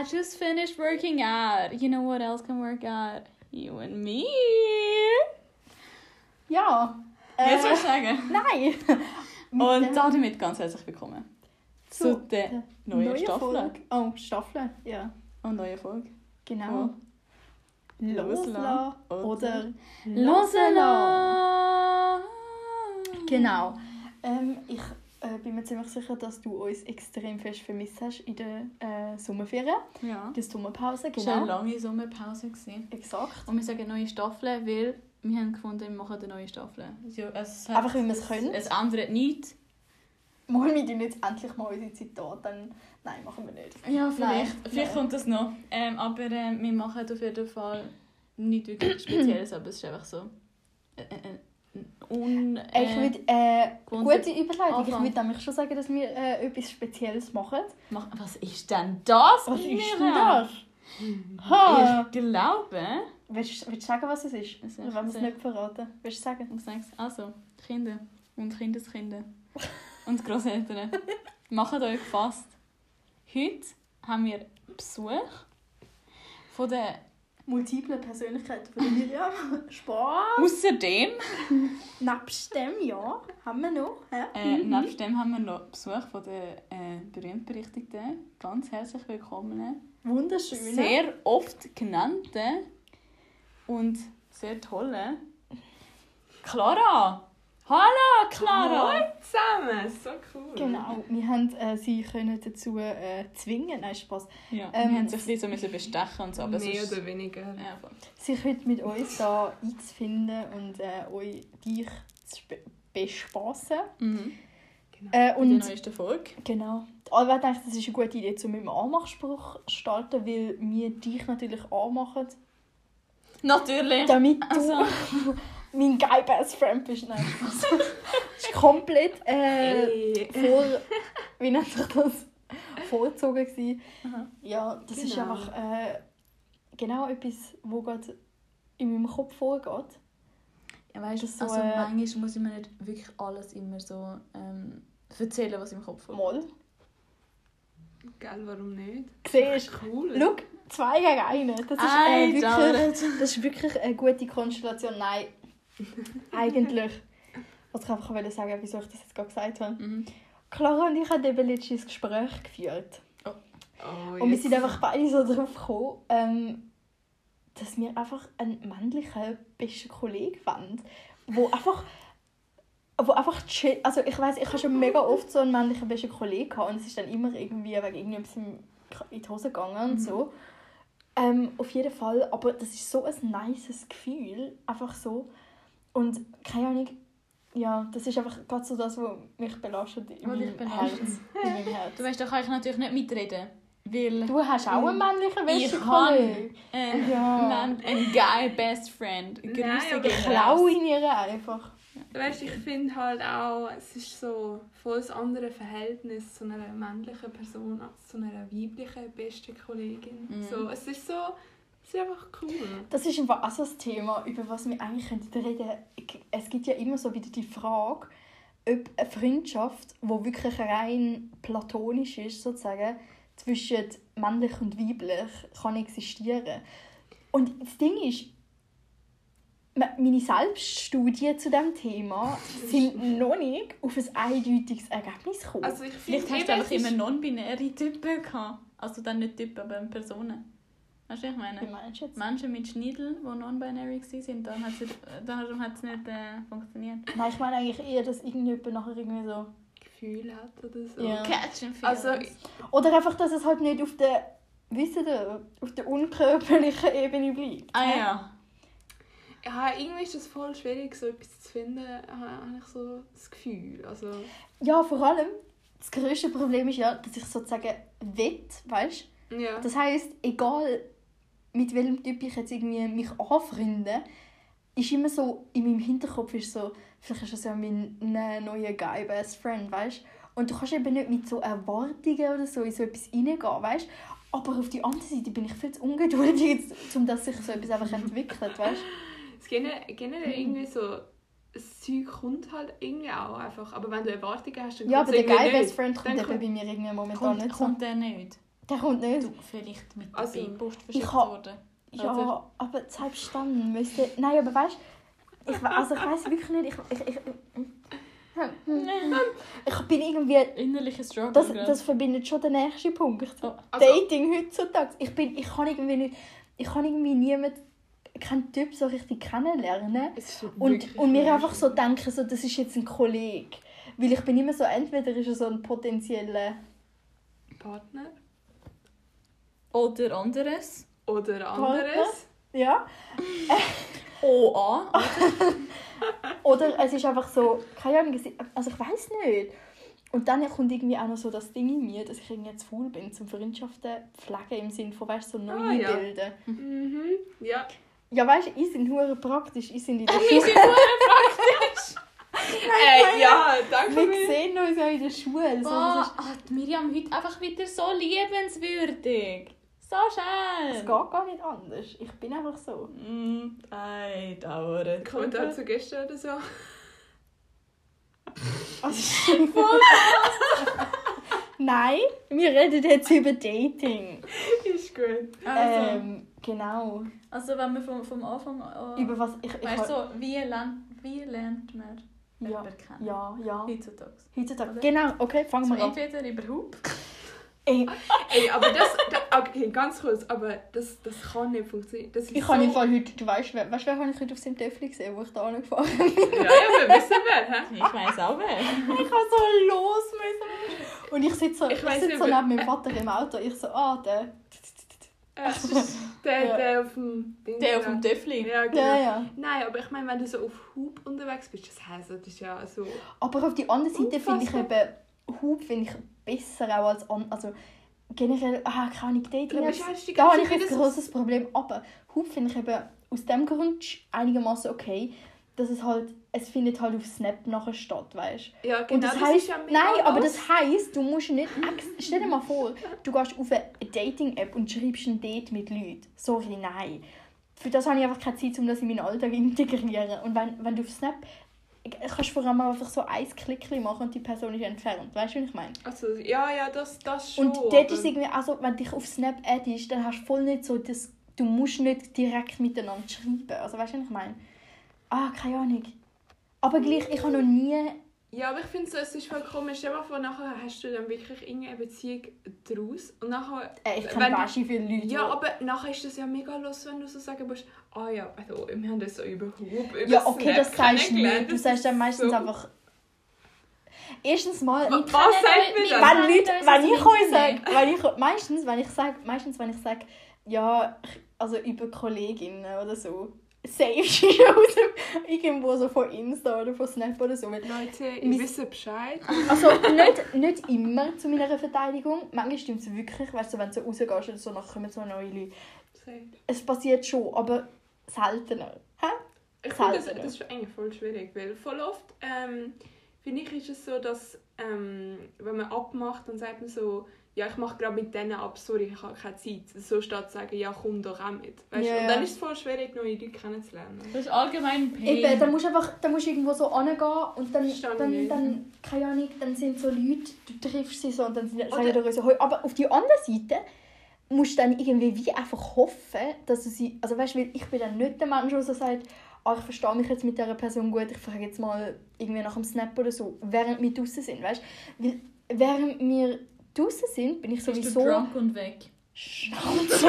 I just finished working out. You know what else can work out? You and me. Ja. Jetzt Äh, was sagen. nein. Und damit ganz herzlich willkommen zu der neuen neuen Staffel Folge. Oh, Staffel, ja. und neuen Folge. Genau. Loslassen Loslassen oder Loslassen. Genau. Ähm, ich äh, bin mir ziemlich sicher, dass du uns extrem fest vermisst hast in der äh, Sommerferien, Ja. der Sommerpause. Es war eine Genau. lange Sommerpause. Gewesen. Exakt. Und wir sagen neue Staffel, weil wir haben gefunden, wir machen eine neue Staffel. Ja, es hat- Einfach, weil wir es können. Es ändert nichts. Machen wir tun jetzt endlich mal unsere Zitate, dann... Nein, machen wir nicht. Ja, vielleicht. Nein, vielleicht kommt das noch. Ähm, aber äh, wir machen auf jeden Fall nichts wirklich Spezielles, aber es ist einfach so. Äh, äh, äh, un, äh, ich würde... Äh, gute Überleitung. Ich würde nämlich schon sagen, dass wir äh, etwas Spezielles machen. mach, was ist denn das? Was ist denn Mira? das? Ha! Ich glaube. Willst, du- willst du sagen, was es ist? Es ist Oder wollen wir es nicht verraten? Willst du sagen? Ich sag's. Also, Kinder und Kindeskinder und Großeltern, macht euch gefasst. Heute haben wir Besuch von der. Multiple Persönlichkeiten von Miriam. Spaß! Außerdem, Nebst dem, ja, haben wir noch. Ja. äh, nebst dem haben wir noch Besuch von der äh, berühmt-berüchtigten, ganz herzlich willkommenen, Wunderschön. sehr oft genannten und sehr tollen Clara! Hallo, Clara! Hallo zusammen, so cool. Genau, wir haben äh, sie können dazu äh, zwingen, nein, Spaß, Ja, Ähm, wir haben sich ein bisschen bestechen und so, aber Mehr oder weniger. Ja, voll. sich heute mit uns da einzufinden und äh, euch, dich zu bespassen. Mhm. Genau. Äh, Und die und neueste Folge. genau, Albert denkt, das ist eine gute Idee, um mit einem Anmachspruch zu starten, weil wir dich natürlich anmachen, Natürlich. damit du Also. mein geil Best Friend bist. Nein, Spaß. das ist komplett äh, Hey. vor, wie nennt sich das, vorgezogen gewesen. Aha. Ja, das ist Genau. einfach äh, genau etwas, wo gerade in meinem Kopf vorgeht. Ja, weißt du, so, also äh, manchmal muss ich mir nicht wirklich alles immer so ähm, erzählen, was im Kopf vorgeht. Mal. Gell, warum nicht? Siehst Cool. Schau, zwei gegen einen. Das ist, äh, wirklich, das ist wirklich eine gute Konstellation. Nein, eigentlich. Was ich einfach wollte sagen, wieso ich das jetzt gerade gesagt habe. Mhm. Clara und ich haben eben letztens ein Gespräch geführt. Oh, Und wir sind einfach beide so drauf gekommen, ähm, dass wir einfach einen männlichen besten Kollegen wollen, wo einfach wo einfach chill, also ich weiß ich habe schon mega oft so einen männlichen besten Kollegen gehabt und es ist dann immer irgendwie wegen irgendetwas in die Hose gegangen und so. Ähm, auf jeden Fall, aber das ist so ein nices Gefühl, einfach so. Und keine Ahnung, ja, das ist einfach gerade so das, was mich belastet in Was meinem belastet. Herz. In meinem Herz. Du weißt, da kann ich natürlich nicht mitreden. Weil Du hast auch einen männlichen ich besten habe Kollegen. äh, Ja. einen, einen guy best friend. Grüße gehen Ich klaue ihn ihr einfach. Weißt, ich finde halt auch, es ist so voll ein anderes Verhältnis zu einer männlichen Person als zu einer weiblichen besten Kollegin. Mhm. So, es ist so, es ist einfach cool. Das ist einfach auch so ein Thema, über was wir eigentlich könnten reden Es gibt ja immer so wieder die Frage, ob eine Freundschaft, die wirklich rein platonisch ist, sozusagen, zwischen männlich und weiblich, kann existieren. Und das Ding ist, me- meine Selbststudien zu diesem Thema sind noch nicht auf ein eindeutiges Ergebnis gekommen. Also ich Vielleicht finde hast du eben, einfach immer non-binäre Typen gehabt. Also dann nicht Typen, aber Personen. Weißt du, ich meine? Wie du? Menschen mit Schniedel, die non-binary waren, dann hat es darum hat es nicht äh, funktioniert. Nein, ich meine eigentlich eher, dass irgendjemand nachher irgendwie so... Gefühl hat oder so. Ja. Catch and Also, Oder einfach, dass es halt nicht auf der, wisst ihr, auf der unkörperlichen Ebene bleibt. Ah ja. ja, irgendwie ist es voll schwierig, so etwas zu finden, habe ich so das Gefühl. Also, Ja, vor allem, das grösste Problem ist ja, dass ich sozusagen will, weißt ja. Das heisst, egal mit welchem Typ ich jetzt irgendwie mich anfreunde, ist immer so, in meinem Hinterkopf ist so, vielleicht ist das ja mein ne- neuer Guy Best Friend, weißt Und du kannst eben nicht mit so Erwartungen oder so in so etwas reingehen, weißt Aber auf die andere Seite bin ich viel zu ungeduldig, um dass sich so etwas einfach entwickelt, weißt Es generell, generell irgendwie so, das Zeug kommt halt irgendwie auch einfach. Aber wenn du Erwartungen hast, dann Ja, aber der Guy nicht. Best Friend kommt Dann eben kommt- bei mir irgendwie momentan Kommt, nicht so. kommt der nicht? Der kommt nicht. Du, vielleicht mit der Also, B-Post ich verschickt worden. Ja, Oder? aber selbst dann müsste... Nein, aber weißt du, ich, also ich weiß wirklich nicht, ich, ich, ich, ich bin irgendwie... Innerlicher Struggle Das, das verbindet schon den nächsten Punkt. Oh, Also- Dating heutzutage. Ich, bin, ich kann irgendwie nicht... Ich kann irgendwie niemand... keinen Typ so richtig kennenlernen. Und, und mir einfach so denken, so, das ist jetzt ein Kollege. Weil ich bin immer so, entweder ist er so ein potenzieller... Partner Oder anderes. oder anderes. Ja. OA. Oder es ist einfach so, keine Ahnung, also ich weiß nicht. Und dann kommt irgendwie auch noch so das Ding in mir, dass ich irgendwie zu faul bin, zum Freundschaften pflegen im Sinne von, weißt du, so neue Ah, ja. bilden. Mhm. Ja. Ja, weißt du, ich sind hure praktisch, ich sind in der Schule. sind nur praktisch. Äh, ja, danke Wir mir. sehen uns ja in der Schule. So, Boah, ist, ah, Miriam heute einfach wieder so liebenswürdig. So es schön. geht gar nicht anders. Ich bin einfach so. Mm, ei, dauert. Kommentar zu gestern oder so. Also, Nein, wir reden jetzt über Dating. Ist gut. Also, Ähm, genau. also wenn wir vom, vom Anfang an... Über was ich. ich weißt du, so, wie, lernt, wie lernt man ja, jemanden kennen? ja, ja. Heutzutage. Heutzutage. Oder? Genau, okay, fangen So wir an. entweder überhaupt. Ey, Ey, aber das, da- okay, ganz kurz, aber das, das kann nicht funktionieren. Das ist ich so, habe im Fall heute, du weißt, wer, weißt, wer habe ich heute auf seinem Töffel gesehen, wo ich da angefahren bin? Ja, ja, wir wissen wer, hä? Ich weiss auch wer. Ich habe so los müssen. Und ich sitze so, Ich ich sitze so neben meinem Vater im Auto. Ich so, ah, der. Äh, der, Ja. der auf dem Ding. Der auf da. dem Töffli. Ja, genau. Ja, ja. Nein, aber ich meine, wenn du so auf Hub unterwegs bist, das heisst, das ist ja so. Aber auf die andere Seite finde ich eben, Hub finde ich besser auch als an, also generell, ah, keine Ahnung, Dating Aber Apps, da habe ich ein grosses Problem. Aber Hub finde ich eben aus dem Grund einigermaßen okay, dass es halt, es findet halt auf Snap nachher statt, weißt Ja, Und genau. das, das heisst, ist ja nein, aber das heisst, du musst nicht, stell dir mal vor, du gehst auf eine Dating-App und schreibst ein Date mit Leuten. Sorry, nein. Für das habe ich einfach keine Zeit, um das in meinen Alltag zu integrieren. Und wenn, wenn du auf Snap, kannst vor allem einfach so ein Klickchen machen und die Person ist entfernt. Weißt du, was ich meine? Also, ja, ja, das, das schon. Und dort aber- ist irgendwie, also wenn du dich auf Snap addest, dann hast du voll nicht so das, du musst nicht direkt miteinander schreiben. Also weißt du, was ich meine? Ah, keine Ahnung. Aber gleich, ich habe noch nie Ja, aber ich finde so, es ist voll komisch. Stell dir vor, nachher hast du dann wirklich irgendeine Beziehung daraus. Und nachher. Äh, ich wenn kenne wie viele Leute. Ja, aber nachher ist das ja mega los, wenn du so sagen musst, ah ja, also, wir haben das so über Hub, über ja, okay, Snap das sagst du nicht. Du sagst dann meistens so- einfach. Erstens mal, wenn Was sagt mir das? Wann- Leute, wenn ich euch sage, wenn ich, meistens, wenn ich sage, meistens, wenn ich sage, ja, ich- also über Kolleginnen oder so, safe ist aus dem, irgendwo so von Insta oder von Snap oder so. Leute, ihr wisst Bescheid. Also nicht, nicht immer zu meiner Verteidigung. Manchmal stimmt es wirklich, weißt du, wenn du so rausgehst oder so, dann kommen so neue Leute. Es passiert schon, aber seltener. Hä? Ich finde, das, das ist eigentlich voll schwierig, weil voll oft, ähm, finde ich, ist es so, dass ähm, wenn man abmacht, dann sagt man so, ja, ich mache gerade mit denen ab, sorry, ich habe keine Zeit. So statt zu sagen, ja, komm doch auch mit. Weißt? Du? Und dann ist es voll schwierig, neue Leute kennenzulernen. Das ist allgemein Pain. Eben, dann musst du einfach dann musst du irgendwo so angehen und dann, ich dann, nicht. dann, keine Ahnung, dann sind so Leute, du triffst sie so und dann sind- sagen Oder- die so, «Hoi». aber auf die andere Seite musst du dann irgendwie wie einfach hoffen, dass du sie, also weißt du, weil ich bin dann nicht der Mensch, der so sagt, ah, ich verstehe mich jetzt mit dieser Person gut, ich frage jetzt mal irgendwie nach dem Snap oder so, während wir draußen sind, weißt du, während wir draußen sind, bin ich Bist du sowieso... drunk und weg. Schnauze!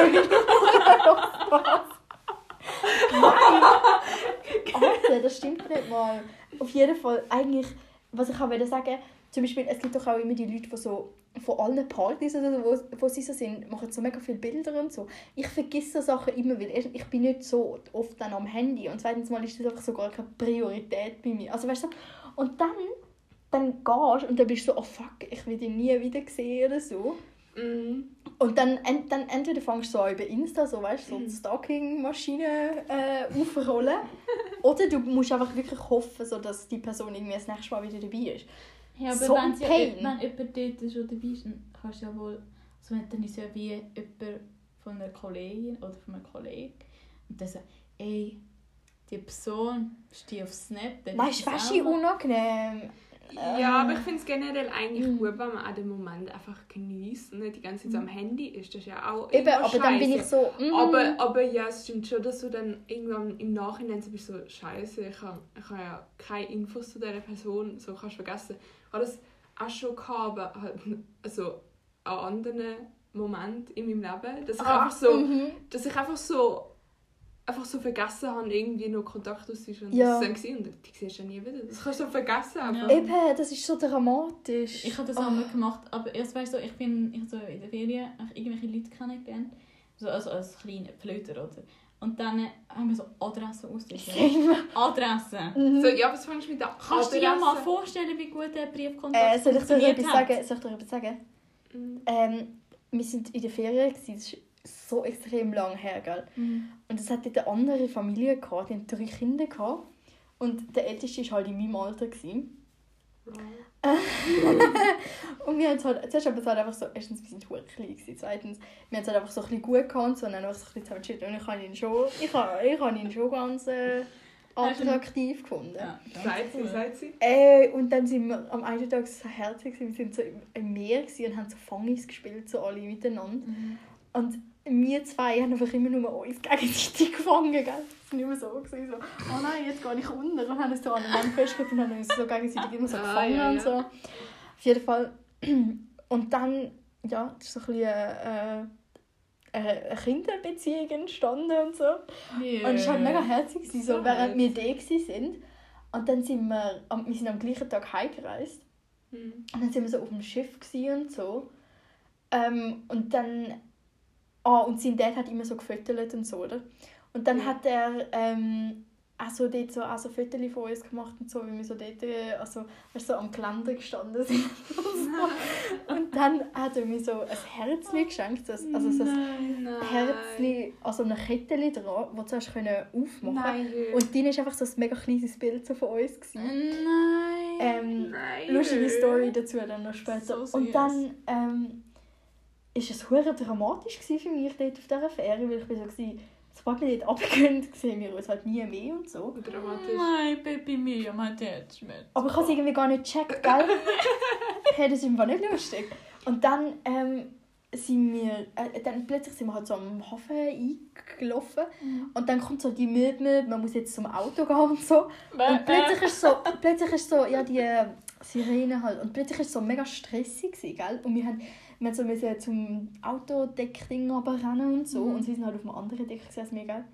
Alter, das stimmt nicht mal. Auf jeden Fall, eigentlich, was ich auch wollte sagen, zum Beispiel, es gibt doch auch immer die Leute, die so von allen Partys oder so, wo, wo sie so sind, machen so mega viele Bilder und so. Ich vergesse so Sachen immer, weil erstens, ich bin nicht so oft dann am Handy und zweitens mal ist das einfach so gar keine Priorität bei mir. Also weißt du, und dann, dann gehst du und dann bist du so, oh fuck, ich will dich nie wieder sehen oder so. Mhm. Und dann, ent, dann entweder fängst du so an über Insta so, weißt, so die Stalking-Maschine äh, aufrollen. oder du musst einfach wirklich hoffen, so, dass die Person irgendwie das nächste Mal wieder dabei ist. Ja, aber So wenn, sie, Pain. wenn jemand dort schon dabei ist, dann kannst du ja wohl... Also wenn dann ist ja wie jemand von einer Kollegin oder von einem Kollegen und dann so, ey, die Person ist die auf Snap, dann Weißt ist du, wie noch- unangenehm? Ja, aber ich finde es generell eigentlich Mhm. gut, wenn man auch den Moment einfach genießt und nicht die ganze Zeit am Handy ist. Das ist ja auch Eben, aber dann bin ich so. mm, Aber, aber ja, es stimmt schon, dass du dann irgendwann im Nachhinein so bist, so scheiße, ich habe ich hab ja keine Infos zu dieser Person, so kannst du vergessen. Ich das auch schon gehabt, aber halt, also an anderen Momenten in meinem Leben, dass ich ah, einfach so, mhm. dass ich einfach so einfach so vergessen habe, irgendwie noch Kontakt auszustellen. Und Ja. das war dann und die siehst du nie wieder. Das kannst du so vergessen einfach. Ja. Eben, das ist so dramatisch. Ich habe das Ah. auch mal gemacht, aber erst weißt du, ich bin ich so in der Ferien irgendwelche Leute kennengelernt, so also als kleine Flöter oder. Und dann haben wir so Adressen ausgetauscht. Adressen. Mhm. So, ja, was fängst du mit der Kannst du dir ja mal vorstellen, wie gut der Briefkontakt Äh, soll ich dir etwas sagen? Soll ich dir etwas sagen? Mhm. Ähm, wir sind in der Ferien, gewesen. So extrem lang her, gell? Mhm. Und es hatte eine andere Familie, gehabt, die hatten drei Kinder. Gehabt. Und der älteste war halt in meinem Alter. Gewesen. Und wir haben es halt, zuerst aber es halt einfach so, erstens, wir sind klein gewesen, zweitens, wir haben es halt einfach so ein bisschen gut gehabt und so, und dann einfach so ein bisschen zusammen chillt. Und ich habe ihn schon, ich habe, ich habe ihn schon ganz äh, attraktiv gefunden. Ja, Sagt sie, sagt sie. Äh, und dann sind wir am einen Tag so herzig, gewesen. wir sind so im, im Meer gewesen und haben so Fangis gespielt, so alle miteinander. Mhm. Und wir zwei haben einfach immer nur uns gegenseitig gefangen, gell? Das war nicht mehr so, gewesen, so oh nein, jetzt gehe ich unter und haben uns so aneinander festgehalten und haben uns so gegenseitig immer so Ah, gefangen ja, und ja. so. Auf jeden Fall. Und dann, ja, es ist so ein bisschen äh, eine, eine Kinderbeziehung entstanden und so. Yeah. Und es war halt mega herzig, so, So während wir da waren. Und dann sind wir, am- wir sind am gleichen Tag heimgereist. Mhm. Und dann sind wir so auf dem Schiff und so. Ähm, und dann. Ah, und sein Dad hat immer so gefüttert und so, oder? Und dann Ja. hat er ähm, auch so dort so, auch so Fotos von uns gemacht und so, wie wir so dort äh, also, weißt, so am Geländer gestanden sind. und, so. und dann hat er mir so ein Herzchen geschenkt, so, ein- also so ein Nein. Herzchen, also eine Kette dran, das du zuerst können aufmachen Nein. Und drin war einfach so ein mega kleines Bild so von uns. Gewesen. Nein. Ähm, Nein. lustige Story dazu dann noch später. So und dann ähm, ist es hure dramatisch gewesen für mich dort auf dieser Fähre, weil ich bin so gewesen, sobald wir dort runtergehen, sehen wir uns halt nie mehr und so. Dramatisch. Mein Baby Mia, mein Attachment. Aber ich habe es irgendwie gar nicht gecheckt, gell? hey, das ist einfach nicht lustig. Und dann ähm, sind wir, äh, dann plötzlich sind wir halt so am Hafen eingelaufen und dann kommt so die Möbel, man muss jetzt zum Auto gehen und so. Und plötzlich ist so, plötzlich ist so, ja, die äh, Sirene halt. Und plötzlich ist es so mega stressig, gewesen, gell? Und wir haben, wir so müssen zum Autodeckding rennen und so. Mhm. Und sie sind halt auf dem anderen Deck als wir, gell?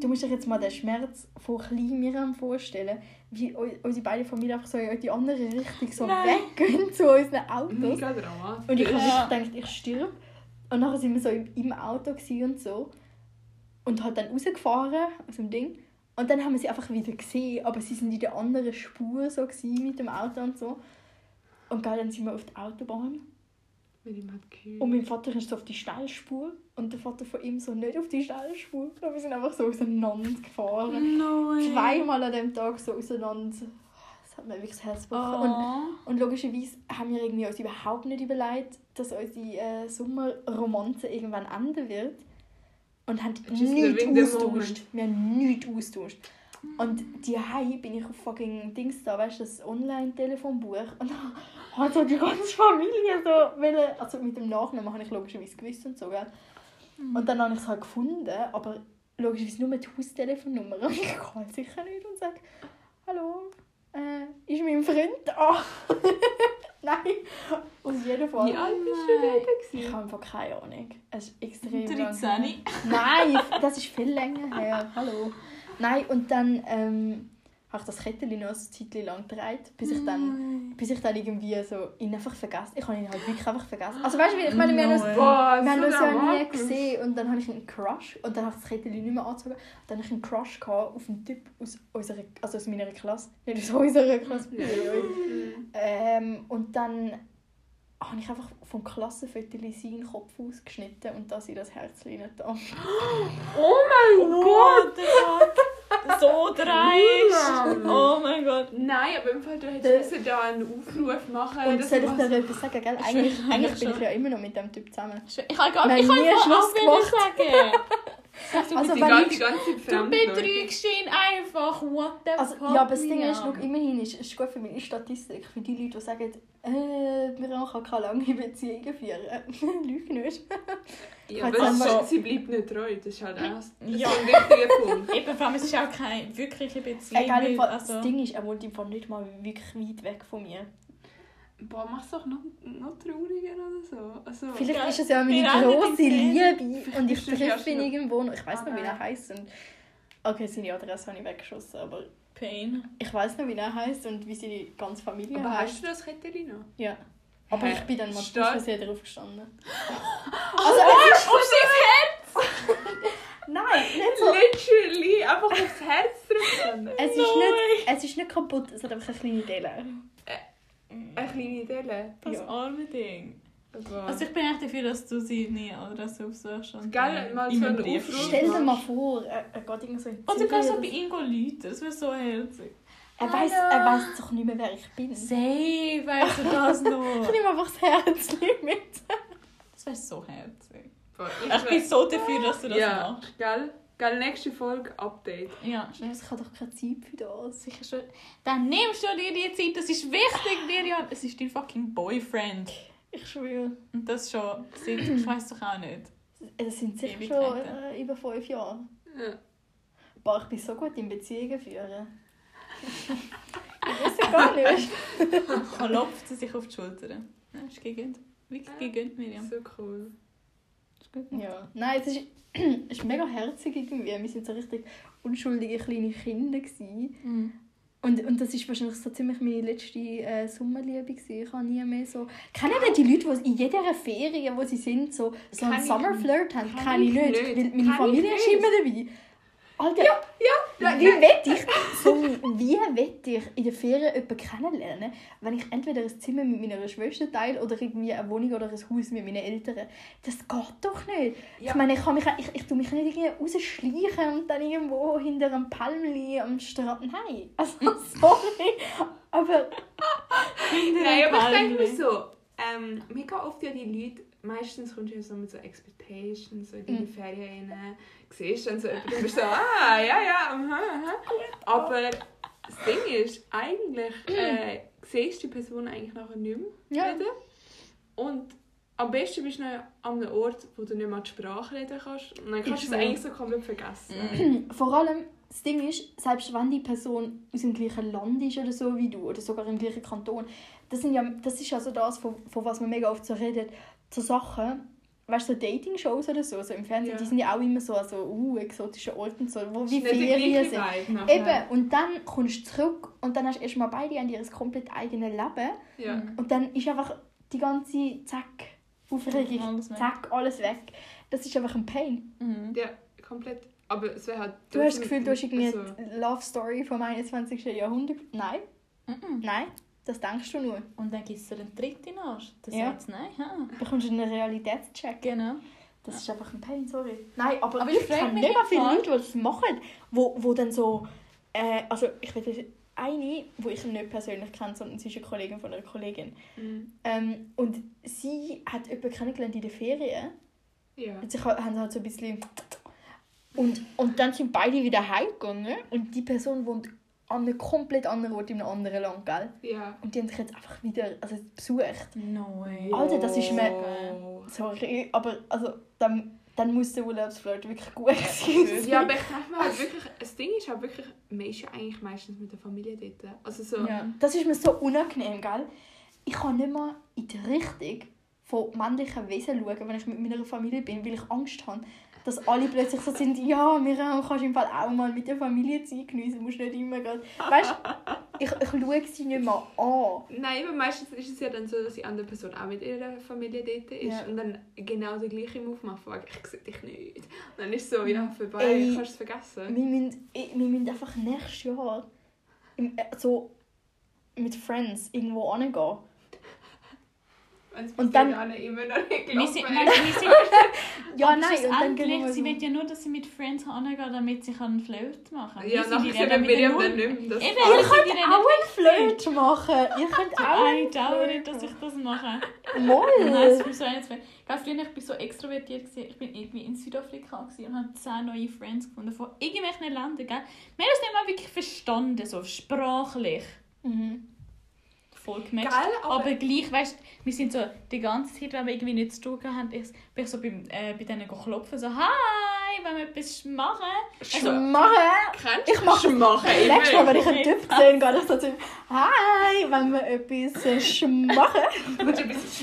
Du musst dir jetzt mal den Schmerz von klein Miriam vorstellen, wie unsere beiden Familien einfach so in die andere Richtung so Nein. weggehen zu unseren Autos. Mega dramatisch. Und ich habe Ja. gedacht, ich stirb. Und nachher sind wir so im, im Auto und so. Und halt dann rausgefahren aus dem Ding. Und dann haben wir sie einfach wieder gesehen, aber sie sind in der anderen Spur so mit dem Auto und so. Und dann sind wir auf der Autobahn. Wenn ich mal gehört. Und mein Vater ist so auf die Steilspur und der Vater von ihm so nicht auf die Steilspur. Und wir sind einfach so auseinander gefahren. Nein. Zweimal an dem Tag so auseinander. Das hat mir wirklich das Herz gebrochen. Und Oh. und logischerweise haben wir irgendwie uns überhaupt nicht überlegt, dass unsere äh, Sommerromanze irgendwann enden wird. Und haben nichts austauscht. Wir haben nichts austauscht. Und die bin ich auf fucking Dings da, weißt du, das Online-Telefonbuch. Und dann hat so die ganze Familie so wollen, also mit dem Nachnamen habe ich logischerweise gewusst und so, gell. Und dann habe ich es halt gefunden, aber logischerweise nur die Haustelefonnummer. Und ich kann sicher nicht und sage, hallo, äh, ist mein Freund da? Nein, auf jeden Fall. Wie alt bist du dort? Ich habe einfach keine Ahnung. Es ist extrem lang her. 13. Nein, das ist viel länger her. Hallo. Nein, und dann ähm, habe ich das Kettchen noch eine Zeit lang getragen, bis ich dann, bis ich dann irgendwie so ihn einfach vergessen. Ich habe ihn halt wirklich einfach vergessen. Also weißt du, wie- ich meine, wir haben uns, No Boah, wir haben so uns ja nie gesehen und dann habe ich einen Crush und dann habe ich das Kettchen nicht mehr angezogen. Dann habe ich einen Crush gehabt auf einen Typ aus unserer, also aus meiner Klasse, nicht aus unserer Klasse. Ähm, und dann habe ich einfach vom Klassenfoto seinen Kopf ausgeschnitten und da sie das nicht da. Oh mein Gott! The fuck? So dreist. Oh mein Gott. Nein, aber im Fall, du hättest müssen da einen Aufruf machen. Und soll ich dir etwas sagen, gell? Ich Eigentlich, eigentlich bin ich ja immer noch mit dem Typ zusammen. Ich habe gar Wir ich nie einfach Schluss wollen sagen. Du, Also, Die wenn ganze, ich- die ganze Zeit du fremd Leute. betrügst ihn einfach. What the Also, fuck? ja, aber das Ding ist, schau, immerhin ist es gut für meine Statistik, für die Leute, die sagen, äh, wir kann keine lange Beziehungen führen. Lüge nicht. Ja, aber einfach- so, sie bleibt nicht treu. Das ist halt auch das ist Ja. ein wichtiger Punkt. Eben, vor allem, es ist auch keine wirkliche Beziehung. Egal, also, das Ding ist, er wohnt im Fall nicht mal wirklich weit weg von mir. Boah, mach's doch noch, noch trauriger oder so. Also, Vielleicht Ja, ist es ja meine große nicht. Liebe und ich treffe ihn irgendwo. noch- Ich weiß noch, wie Okay. er heißt. Und okay, seine Adresse habe ich weggeschossen, aber Pain. ich weiß noch, wie er heißt und wie seine ganze Familie aber heißt. hast du das Kettchen noch? Ja. Aber Hä? ich bin dann mal Versehen drauf gestanden. Also, was? Auf sein Nein, nicht so. Literally, einfach aufs Herz drücken. Es ist, nicht, es ist nicht kaputt, es hat einfach eine kleine Delle. Eine kleine Delle. Das Ja. arme Ding. Aber Also ich bin echt dafür, dass du sie nie Adresse aufsuchst. Und Gell, ähm, mal so einen Brief. Stell dir mal vor, er, er geht irgendwie so in die Oder kannst du bei so. ihm gehen, Leute. Das wäre so herzig. Er weiß, er weiß doch nicht mehr, wer ich bin. Safe, weißt du das Ich noch? nehme einfach das Herz mit. Das wäre so herzig. Boah, Ich bin so dafür, dass du das Ja, machst. gell? Gell, nächste Folge Update. Ja, Ich habe doch keine Zeit für das. sicher schon. Dann nimmst du dir die Zeit, das ist wichtig, Miriam. Es ist dein fucking Boyfriend. Ich schwöre. Und das schon seit, ich weiß doch auch nicht. Es sind sicher schon äh, über fünf Jahre. Ja. Boah, ich bin so gut in Beziehungen führen. ich weiß gar nicht. Klopft sie sich auf die Schulter. Ja, ist gegönnt. Wirklich gegönnt, Miriam. So cool. Gut. Ja. Nein, es ist, es ist mega herzig irgendwie. Wir sind so richtig unschuldige kleine Kinder. Gewesen. Mhm. Und, und das war wahrscheinlich so ziemlich meine letzte äh, Sommerliebe. Gewesen. Ich habe nie mehr so... Kennen ihr die Leute, die in jeder Ferien, wo sie sind, so, so einen Sommerflirt haben? Kenn Kenne ich ich nicht. Weil meine Familie ist immer dabei. Alter, Ja, wie will ich, so, wie will ich in der Ferien jemanden kennenlernen, wenn ich entweder ein Zimmer mit meiner Schwester teile oder irgendwie eine Wohnung oder ein Haus mit meinen Eltern? Das geht doch nicht. Ja. Ich meine, ich, kann mich, ich, ich tue mich nicht irgendwie rausschleichen und dann irgendwo hinter einem Palmli am Strand. Nein, also sorry, aber Nein, aber ich denke mir so, ähm, mega oft ja die Leute, meistens kommst du ja so mit so Expectations, so in deine Mhm. Ferien rein, siehst dann so jemanden bist so, ah, ja, ja, aha, aha. Aber das Ding ist, eigentlich äh, siehst du die Person eigentlich nachher nicht mehr Ja. wieder. Und am besten bist du noch an einem Ort, wo du nicht mehr die Sprache reden kannst. Und dann kannst du es eigentlich so komplett vergessen. vor allem das Ding ist, selbst wenn die Person aus dem gleichen Land ist oder so wie du oder sogar im gleichen Kanton, das, sind ja, das ist ja so das, von, von was man mega oft so redet, so Sachen, weißt du, so Dating-Shows oder so, so im Fernsehen, Ja. die sind ja auch immer so an so uh, exotischen Orten, so, wo wie Ferien sind. Eben, und dann kommst du zurück und dann hast du erstmal beide an ihr komplett eigenes Leben Ja. und dann ist einfach die ganze Zack, Aufregung, Alles weg. Zack, alles weg. Das ist einfach ein Pain. Mhm. ja, komplett. Aber es wäre halt... Du hast das Gefühl, du hast irgendwie Also, eine Love Story vom 21. Jahrhundert. Nein, Mhm. nein, das denkst du nur. Und dann gibt es einen dritten Arsch. Der Ja. sagt nein. Ha. Du bekommst einen Realitätscheck. Genau. Das ist einfach ein Pain, sorry. Nein, aber, Aber ich kenne mega viele Fall- Leute, die das machen, wo, wo dann so... Äh, also ich weiß eine, die ich nicht persönlich kenne, sondern sie ist eine Kollegin von einer Kollegin. mhm. Ähm, und sie hat jemanden kennengelernt in den Ferien. Ja. Und sie haben halt so ein bisschen... Und, und dann sind beide wieder heimgegangen und die Person wohnt an einem komplett anderen Ort in einem anderen Land, gell? Ja. Und die haben sich jetzt einfach wieder also besucht. No way. Alter, das ist mir- Wow. Sorry, aber also, dann, dann muss der Urlaubsflirt wirklich gut sein. Ja, aber ich denke mir halt wirklich, das Ding ist halt wirklich, man ist ja eigentlich meistens mit der Familie dort. Also so, Ja. Das ist mir so unangenehm, gell? Ich kann nicht mehr in die Richtung von männlichen Wesen schauen, wenn ich mit meiner Familie bin, weil ich Angst habe, dass alle plötzlich so sind, ja, Miriam, kannst im Fall auch mal mit der Familie Zeit geniessen, musst nicht immer gerade... Weißt du, ich, ich schaue sie nicht mehr an. Nein, aber meistens ist es ja dann so, dass die andere Person auch mit ihrer Familie dort ist Ja. und dann genau der gleiche Move macht, von ich sehe dich nicht. Und dann ist es so, ja, vorbei, Ey. kannst es vergessen. Wir müssen, wir müssen einfach nächstes Jahr im, äh, so mit Friends irgendwo hingehen. Und dann- Wir sind, gelaufen nein, ist. wir sind Ja, nein, schlussendlich, sie will ja nur, dass sie mit Friends hingehen, damit sie einen Flirt machen kann. Ja, nachher sind wir Miriam dann nicht mehr. Das Eben, Ihr könnt auch einen Flirt machen. Ihr könnt auch Ich einen glaube nicht, dass ich das mache. Nein, Moll. das ist so eins. Früher ich bin so extrovertiert. Ich bin irgendwie in Südafrika und habe zehn neue Friends gefunden von irgendwelchen Ländern. Gell? Wir haben das nicht mal wirklich verstanden, so sprachlich. Mhm. Voll gematcht. Geil, aber, aber- gleich, weißt wir sind so die ganze Zeit, wenn wir irgendwie nichts zu tun haben, ich, bin ich so beim, äh, bei denen klopfen, so «Hi, wollen wir etwas machen?» Also, Machen. Kennst Ich mach das- Schmachen Nächstes Mal, wenn ich einen Typ sehe, gehe ich so zu «Hi, wenn wir etwas äh, schmachen?» Du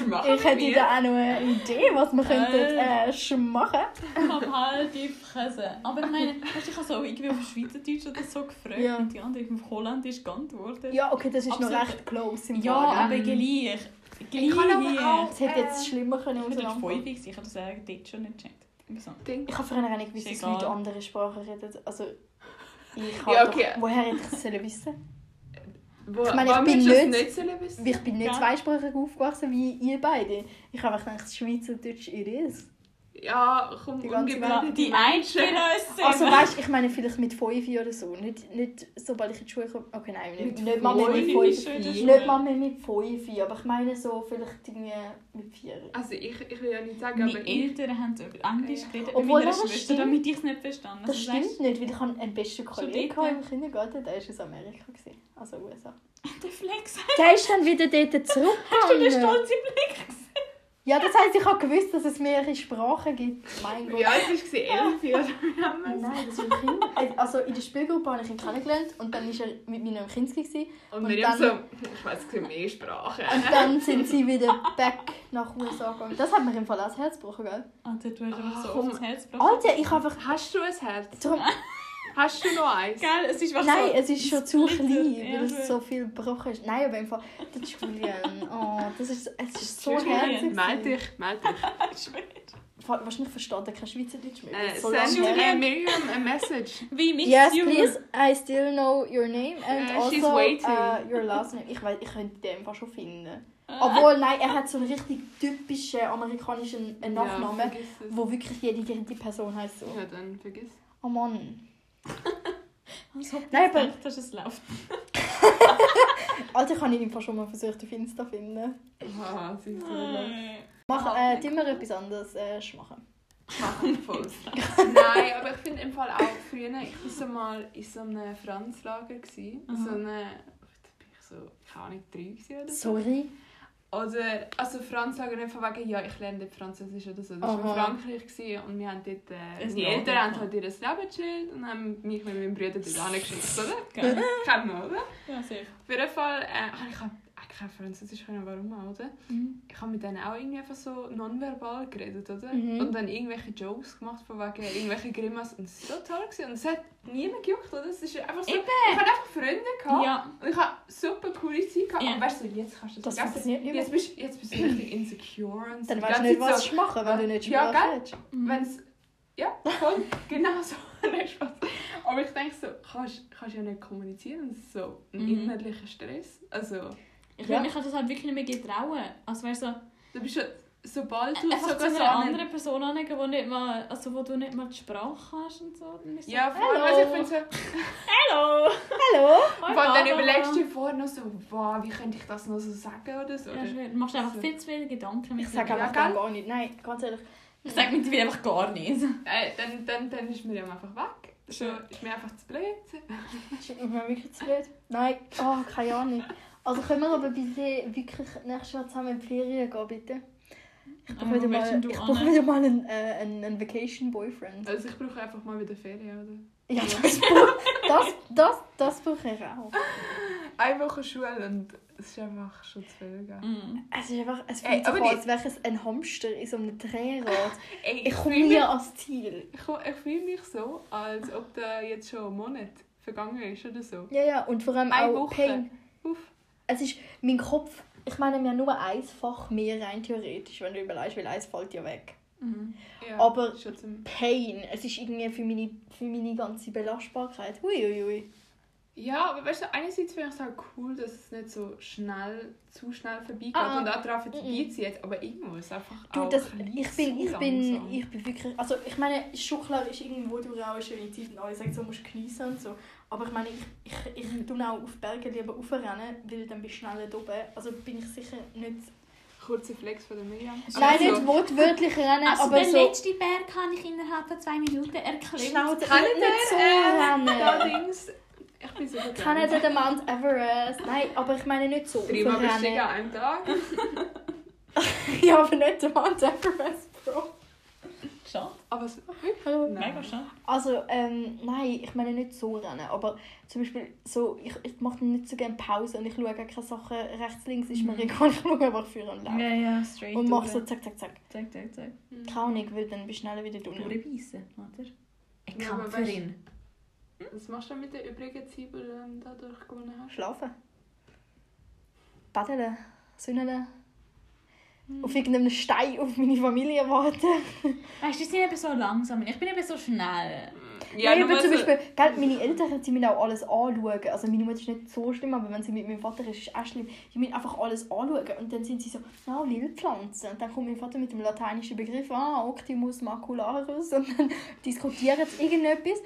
schmachen Ich hätte da auch noch eine Idee, was wir könnten äh, schmachen. ich habe halt die Fresse. Aber ich meine, weißt, du, ich habe so irgendwie auf Schweizerdeutsch oder so gefragt Ja. und die andere auf Holländisch geantwortet. Ja, okay, das ist noch Absolut. recht close im Ja, Fall, aber gleich. Gleich. Ich kann aber auch- Es hätte jetzt schlimmer können Ich war untereinander. fünf, gewesen, ich habe das eigentlich dort schon nicht gecheckt. So. Ding. Ich habe früher auch nicht gewusst, Ist dass Leute andere Sprachen reden. Also, ich Ja, habe okay. doch, woher hätte ich das sollen wissen? Wo, Ich meine, ich bin nicht- nicht sollen wissen? Ich bin nicht Ja. zweisprachig aufgewachsen wie ihr beide. Ich habe einfach gedacht, Schweizerdeutsch it is. Ja, komm, Die ganze ungebildete Die Menschen. Eidgenossen. Also weißt ich meine vielleicht mit 5 oder so. Nicht, nicht sobald ich in die Schule komme. Okay, nein, nicht, Mit nicht mal mehr mit fünf 5. in der Nicht mal mehr mit 5, aber ich meine so vielleicht irgendwie mit 4. Also ich, ich will ja nicht sagen, Meine aber ich... Eltern haben über Englisch Ja. geredet Obwohl, mit meiner das Schwester, stimmt. damit ich es nicht verstanden Das Also, stimmt nicht, weil ich habe einen besten Kollegen gehabt im Kindergarten, der war aus Amerika. Gewesen, also USA. Der Flex. Der ist dann wieder dort Hast du den stolzen Blick gesehen? Ja, das heisst, ich habe gewusst, dass es mehrere Sprachen gibt. Mein Gott. Alt warst du? Elf oder wie haben wir es? Nein, das ist ein Kind. Also in der Spielgruppe habe ich ihn kennengelernt und dann war er mit mir im gewesen. Und Und Miriam dann- so, ich weiss es mehr Sprachen. Und dann sind sie wieder back nach USA gegangen. Das hat mir im Fall auch das Herz gebrochen, gell? Alter, du hast einfach so auf das Herz gebrochen. Alter, ich habe einfach... Hast du ein Herz? Darum, Hast du noch eins? Geil, es ist was nein, so... es ist schon zu klein, Ja, weil es so viel gebrochen ist. Nein, aber im Fall... Der Julian, oh, das ist, es ist so Julian, herzig. Meld dich, meld dich. Wahrscheinlich versteht er kein Schweizerdeutsch mehr. Äh, so send her. Miriam a message. Wie mich Yes, you. please. I still know your name and Uh, also uh, your last name. Ich weiß, ich könnte den einfach schon finden. Ah. Obwohl, nein, er hat so einen richtig typischen amerikanischen äh, Ja, Nachnamen, es. wo wirklich jede dritte Person heißt so. Ja, dann vergiss. Oh Mann. Also, Nein, aber- ich dachte, dass es läuft. Alter, ich habe ihn einfach schon mal versucht auf Insta zu finden. Ah, sie ist so. Nein. Mach, äh, tun wir etwas anderes äh, machen. Voll. Nein, aber ich finde im Fall auch früher, ich war so mal in so einem Franzlager. Gewesen. So eine, da bin ich so, keine Ahnung, drei oder so. Sorry. Oder, also Franzlager nicht von wegen, ja, ich lerne dort Französisch oder so. Das war in. Frankreich gewesen, und wir haben dort, äh, Ein meine Eltern haben gehabt. halt ihr Leben gechillt und haben mich mit meinem Bruder dort angeschickt, oder? Kennen wir, oder? Ja, sehr. Auf jeden Fall, äh, ich habe eigentlich kein Französisch können, warum auch, oder? Mhm. Ich habe mit denen auch irgendwie einfach so nonverbal geredet, oder? Mhm. Und dann irgendwelche Jokes gemacht von wegen irgendwelche Grimassen. Und es war so toll. Gewesen. Und es hat niemand gejuckt, oder? Es ist einfach so... Eben. Ich hatte einfach Freunde gehabt. Ja, Und ich habe super coole Zeit gehabt. Ja. Aber weißt du, jetzt kannst du Das vergessen. funktioniert nicht. Jetzt bist, jetzt bist du richtig insecure und so. Dann weißt du nicht, was so, du machen, wenn du nicht Ja, Sprache. Mhm. Wenn's, ja, voll. genau so. Aber ich denke so, kannst kannst ja nicht kommunizieren. Das ist so ein Mhm. innerlicher Stress. Also, ich Ja. ja. mich kann das halt wirklich nicht mehr getrauen. Also weißt du, du bist ja, sobald du einfach zu sogar so einer an anderen Person angehen, wo, nicht mal, also wo du nicht mal die Sprache hast und so. Dann ist so, Ja, voll. Also ich finde so, Hallo! Hallo? Und dann überlegst du dir vorher noch so, wow, wie könnte ich das noch so sagen oder so. Ja, oder? schön. Du machst einfach So. viel zu viele Gedanken. Ich sage Ja, einfach gar nicht. Nein, ganz ehrlich. ich sage mittlerweile einfach gar nichts. Äh, dann, dann, dann ist Miriam einfach weg. So, Schön. ist mir einfach zu blöd. Ist mir wirklich zu blöd? Nein, oh, keine Ahnung. Also können wir aber bitte wirklich nächstes Jahr zusammen in die Ferien gehen, bitte? Ich brauche Ah, wieder mal, ich brauche hin? wieder mal einen, äh, einen, einen Vacation-Boyfriend. Also ich brauche einfach mal wieder Ferien, oder? Ja, das, brauch- das, das, das brauche ich auch. Eine Woche Schule und es ist einfach schon zu viel. Gell? Mhm. Es ist einfach, es fühlt sich an, als wäre es ein Hamster in so einem Drehrad. Ey, Ich komme nie ans Ziel. ich, ich fühle mich so, als ob da jetzt schon ein Monat vergangen ist oder so. Ja, ja, und vor allem Eine auch Woche. Pain. Es ist, mein Kopf, ich meine, wir haben nur ein Fach mehr rein theoretisch, wenn du überlegst, weil eins fällt ja weg. Mhm. Ja, Aber- Pain, es ist irgendwie für meine, für meine ganze Belastbarkeit. Huiuiui. Ja, aber weißt du, einerseits finde ich es auch cool, dass es nicht so schnell, zu schnell vorbeigeht Ah, und auch darauf mhm. vorbeizieht, aber irgendwo ist es einfach Du, auch das, ein ich, bin, ich, bin, langsam. ich bin wirklich. Also, ich meine, klar, ist irgendwo durch auch eine schöne Zeit und alle sagen, so musst du geniessen und so. Aber ich meine, ich, ich, ich tue auch auf Berge lieber raufrennen, weil dann bist du schneller da oben. Also bin ich sicher nicht. Kurzer Flex von der Miriam. Nein, Also, nicht wortwörtlich rennen, Also aber den so. letzten Berg kann ich innerhalb von zwei Minuten erklären. Schnauze, Kann nicht, nicht so äh, rennen. Allerdings, ich bin so Kann nicht den Mount Everest. Nein, aber ich meine nicht so Dreimal bestiegen an einem Tag. Ja, aber nicht den Mount Everest, Bro. Schon. Aber es, Mega schon. Also, ähm, nein, ich meine nicht so rennen, aber zum Beispiel so, ich, ich mache dann nicht so gerne Pause und ich schaue keine Sachen rechts, links, ist mir Mhm. egal, ich schaue einfach für und laufe. Ja, ja, straight Und mache so zack, zack, zack. Zack, zack, zack. Keine Ahnung, weil dann bist du schneller wieder drin. Durchbeissen, oder? Eine Ja, Kämpferin. Was machst du mit der übrigen Zeit, die du dadurch gewonnen hast? Schlafen. Baden. Sünnen. Auf irgendeinem Stein auf meine Familie warten. Weißt du, die sind eben so langsam. Ich bin eben so schnell. Ja, Nein, aber zum so- Beispiel, gell, meine Eltern sie müssen auch alles anschauen. Also meine Mutter ist nicht so schlimm, aber wenn sie mit meinem Vater ist, ist es auch schlimm. Die müssen einfach alles anschauen. Und dann sind sie so, na, Wildpflanzen. Und dann kommt mein Vater mit dem lateinischen Begriff, ah, Optimus macularis. Und dann diskutieren sie irgendetwas.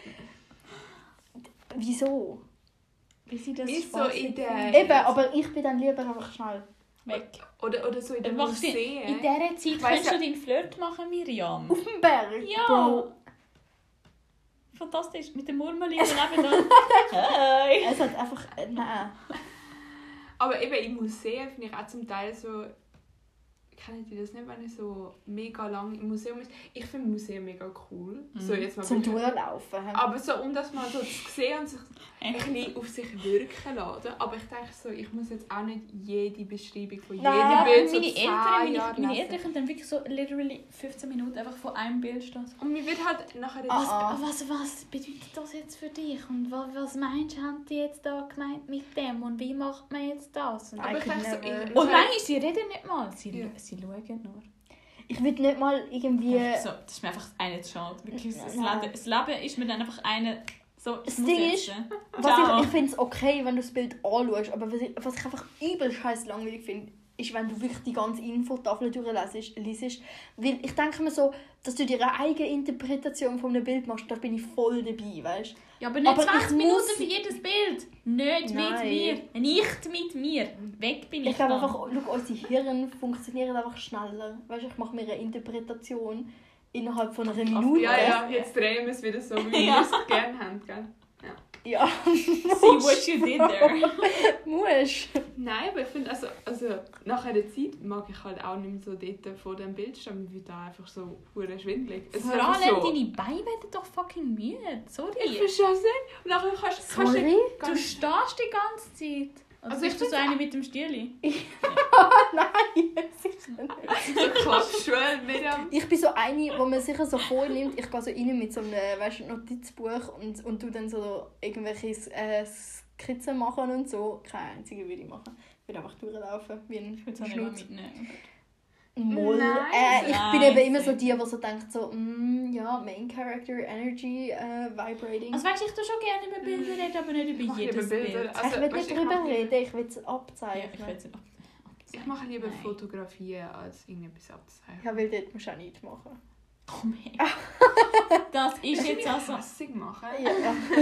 Wieso? Wie sie das Ist so finden. Eben, aber ich bin dann lieber einfach schnell. Weg. Oder, oder so in du- Museen. In dieser Zeit weiss kannst ja- du deinen Flirt machen, Miriam. Auf dem Berg. Ja! Bro. Fantastisch. Mit der Murmeli daneben da. Hey! Es hat einfach, äh, nein. Aber eben im Museum finde ich auch zum Teil so. Kennt ihr das nicht, wenn ihr so mega lang im Museum ist? Ich finde Museum mega cool. So Mhm. jetzt mal Zum Durchlaufen. Aber so, um das mal so zu sehen und sich ein bisschen auf sich wirken lassen. Aber ich denke so, ich muss jetzt auch nicht jede Beschreibung von jedem Nein, Ja, Bild so meine Eltern, meine, Jahre meine. Eltern können dann wirklich so literally 15 Minuten einfach von einem Bild stehen. Und mir wird halt nachher Ah, das... ah. Was, was bedeutet das jetzt für dich? Und was, was meinst du, haben die jetzt da gemeint mit dem? Und wie macht man jetzt das? Und, Aber ich denke so, ich, und manchmal, sie reden nicht mal. Sie, Ja. sie schauen nur. Ich will nicht mal irgendwie... So, das ist mir einfach eine zu schade. Wirklich, das. Leben, das Leben ist mir dann einfach eine... So, Das Ding ist, Was Ciao. ich, ich finde es okay, wenn du das Bild anschaust, aber was ich, was ich einfach übel scheiß langweilig finde, ist, wenn du wirklich die ganze Infotafel durchliest. liest. Weil ich denke mir so, dass du dir eine eigene Interpretation von einem Bild machst, da bin ich voll dabei, weißt Ja, aber nicht Aber 20 ich Minuten muss- für jedes Bild. Nicht mit Nein. mir. Nicht mit mir. Weg bin ich, Ich glaube einfach, schau, unsere Hirn funktionieren einfach schneller. Weißt ich mache mir eine Interpretation innerhalb von einer Minute. Ja, ja, jetzt drehen wir es wieder so, wie wir es gerne haben, gell? Ja, See what you did there. musst. Nein, aber ich finde, also, also nach einer Zeit mag ich halt auch nicht mehr so dort vor dem Bild stehen, mir wird da einfach so hure schwindelig. Es Vor allem, so, deine Beine werden doch fucking müde. ich Sorry. verstehe es nicht. Und nachher kannst, kannst Sorry? du Du stehst die ganze Zeit. Also, Also bist ich du so eine mit dem Stühli? Nein, sicher nicht. so Klappschuhe, Miriam. Ich bin so eine, wo man sicher so vornimmt, ich gehe so rein mit so einem weißt, du, Notizbuch und, und tu dann so irgendwelche äh, Skizzen machen und so. Keine einzige würde ich machen. Ich würde einfach durchlaufen, wie ein Ich würde es auch nicht mitnehmen. Moll. Nein, Äh, ich nein, bin eben immer so die, die so denkt so, mm, ja, Main Character, Energy, äh, Vibrating. Also weißt du, ich tue schon gerne über Bilder reden, aber nicht über Ich jedes. Bild. Also, ich will weißt nicht lieber- reden, ich will es Ja, abzeichnen. ich will es nicht ab- Ich mache lieber Nein. Fotografien als irgendetwas abzeichnen. Ja, weil dort musst du auch nichts machen. Komm her. Das ist jetzt also... hässig machen. Ja.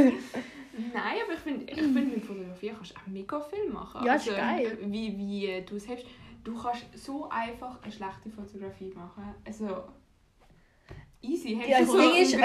Nein, aber ich finde, ich find, mit Fotografie kannst du auch mega viel machen. Ja, ist geil. Wie, wie du es hast. Du kannst so einfach eine schlechte Fotografie machen. Also, easy. Ja, das so Ding ist, äh,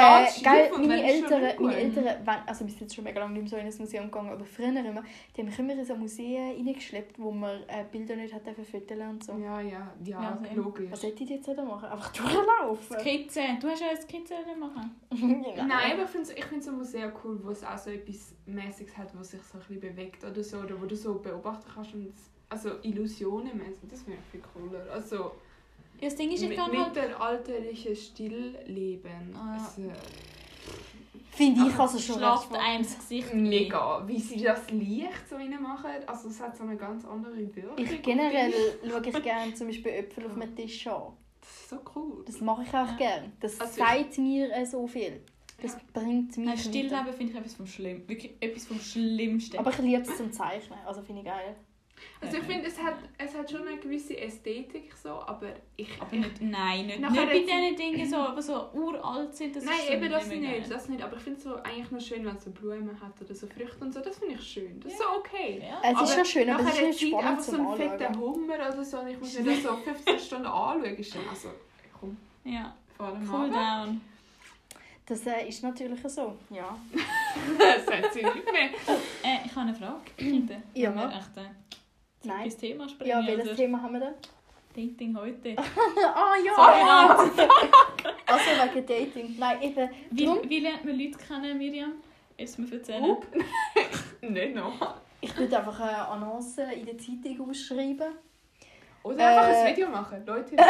geil, meine Eltern, meine Eltern, wenn, also wir sind jetzt schon mega lange nicht mehr so in ein Museum gegangen, aber früher immer, die haben mich immer in so Museen reingeschleppt, wo man äh, Bilder nicht hat fotografieren und so. Ja, ja, ja, Ja, same. logisch. Was hätte ich jetzt da machen? Einfach durchlaufen? Skizze. Du hast ja eine Skizze machen. Genau. Nein, aber ich finde ich find so Museen cool, wo es auch so etwas Mäßiges hat, was sich so ein bisschen bewegt oder so, oder wo du so beobachten kannst. Und es- also Illusionen mäßig, das wäre viel cooler. Also Ja, das Ding ist, ich mit, kann halt... mittelalterliches Stillleben. Ah. Also, Finde ich also schon Schlaft recht einem das Gesicht ein. mega. Wie sie das Licht so reinmachen, also es hat so eine ganz andere Wirkung. Ich generell schaue ich gerne zum Beispiel Äpfel auf einem Tisch an. Das ist so cool. Das mache ich auch gerne. Das Also sagt mir äh, so viel. Das bringt mich Nein. Stillleben finde ich etwas vom Schlimm. Wirklich etwas vom Schlimmsten. Aber ich liebe es zum Zeichnen, also finde ich geil. Also ich finde, es hat, es hat schon eine gewisse Ästhetik, so, aber ich... aber nicht, nein, nicht, nicht bei diesen Dingen, so, die so uralt sind. Das Nein, ist so eben das nicht, das nicht. Aber ich finde es so eigentlich noch schön, wenn es so Blumen hat oder so Früchte und so. Das finde ich schön. Das ist so okay. Ja. Es ist schon schön, aber es ist Nachher nicht spannend einfach so zum ein fetter Anschauen. Hummer oder so und ich muss mir das so 15 Stunden anschauen. Ist dann also, komm, ja. vor dem Cool down. Das äh, ist natürlich so, ja. Das sagt sie nicht mehr. Äh, ich habe eine Frage. Kinder. Ja. Echt äh, Nein. ins Thema springen? Ja, welches oder? Thema haben wir denn? Dating heute. ah ja! Sorry, Also wegen Dating. Nein, eben. wie, Drum, wie lernt man Leute kennen, Miriam? Ist mir erzählen? Up. nicht noch. ich würde einfach eine Annonce in der Zeitung ausschreiben. Oder einfach Äh. ein Video machen. Leute, das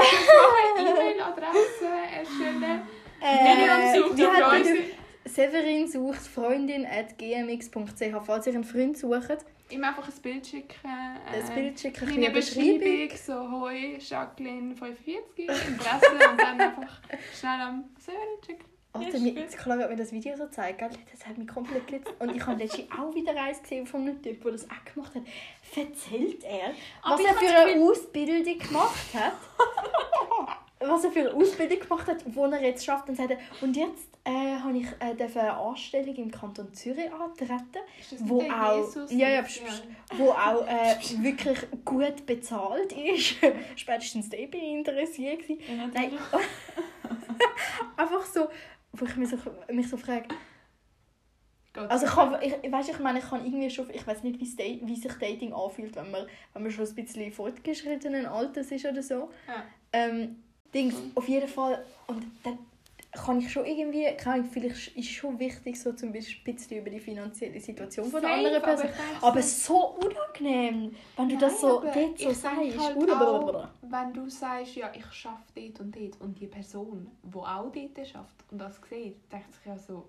E-Mail-Adresse erstellen. Miriam Äh, sucht hat Leute. der- Severin sucht Freundin at gmx.ch. Falls ihr einen Freund sucht, Ihm einfach ein Bild schicken. Äh, das Bild schicken, Kleine eine Beschreibung. Beschreibung, so «Hoi, Jacqueline, 45, Interesse» und dann einfach schnell am Server schicken. Alter, mir, jetzt klar, hat mir das Video so zeigt, gell? das hat mich komplett geletzt. Und ich habe letztens auch wieder eins gesehen von einem Typ, der das auch gemacht hat. Erzählt er, Aber was er für eine Ausbildung gemacht hat. was er für eine Ausbildung gemacht hat, wo er jetzt schafft. Und sagt er, und jetzt äh, habe ich äh, eine Anstellung im Kanton Zürich antreten, Wo auch- Jesus? ja, ja, pst, pst. wo auch äh, wirklich gut bezahlt ist. Spätestens da bin ich interessiert. Ja, Nein, einfach so, wo ich mich so, mich so frage, Gott Also ich, kann, ich, weißt, ich meine, ich kann irgendwie schon, ich weiß nicht, wie's da- wie sich Dating anfühlt, wenn man, wenn man schon ein bisschen fortgeschrittenen Alters ist oder so. Ja. Ähm, Dings, auf jeden Fall. Und dann kann ich schon irgendwie, keine Ahnung, vielleicht ist schon wichtig, so zum Beispiel ein bisschen über die finanzielle Situation von der Safe, anderen Person. Aber, Aber so- so unangenehm, wenn du das Nein, so aber dort so sagst. halt auch, wenn du sagst, ja, ich schaffe dort und dort und die Person, die auch dort schafft und das sieht, denkt sich ja so,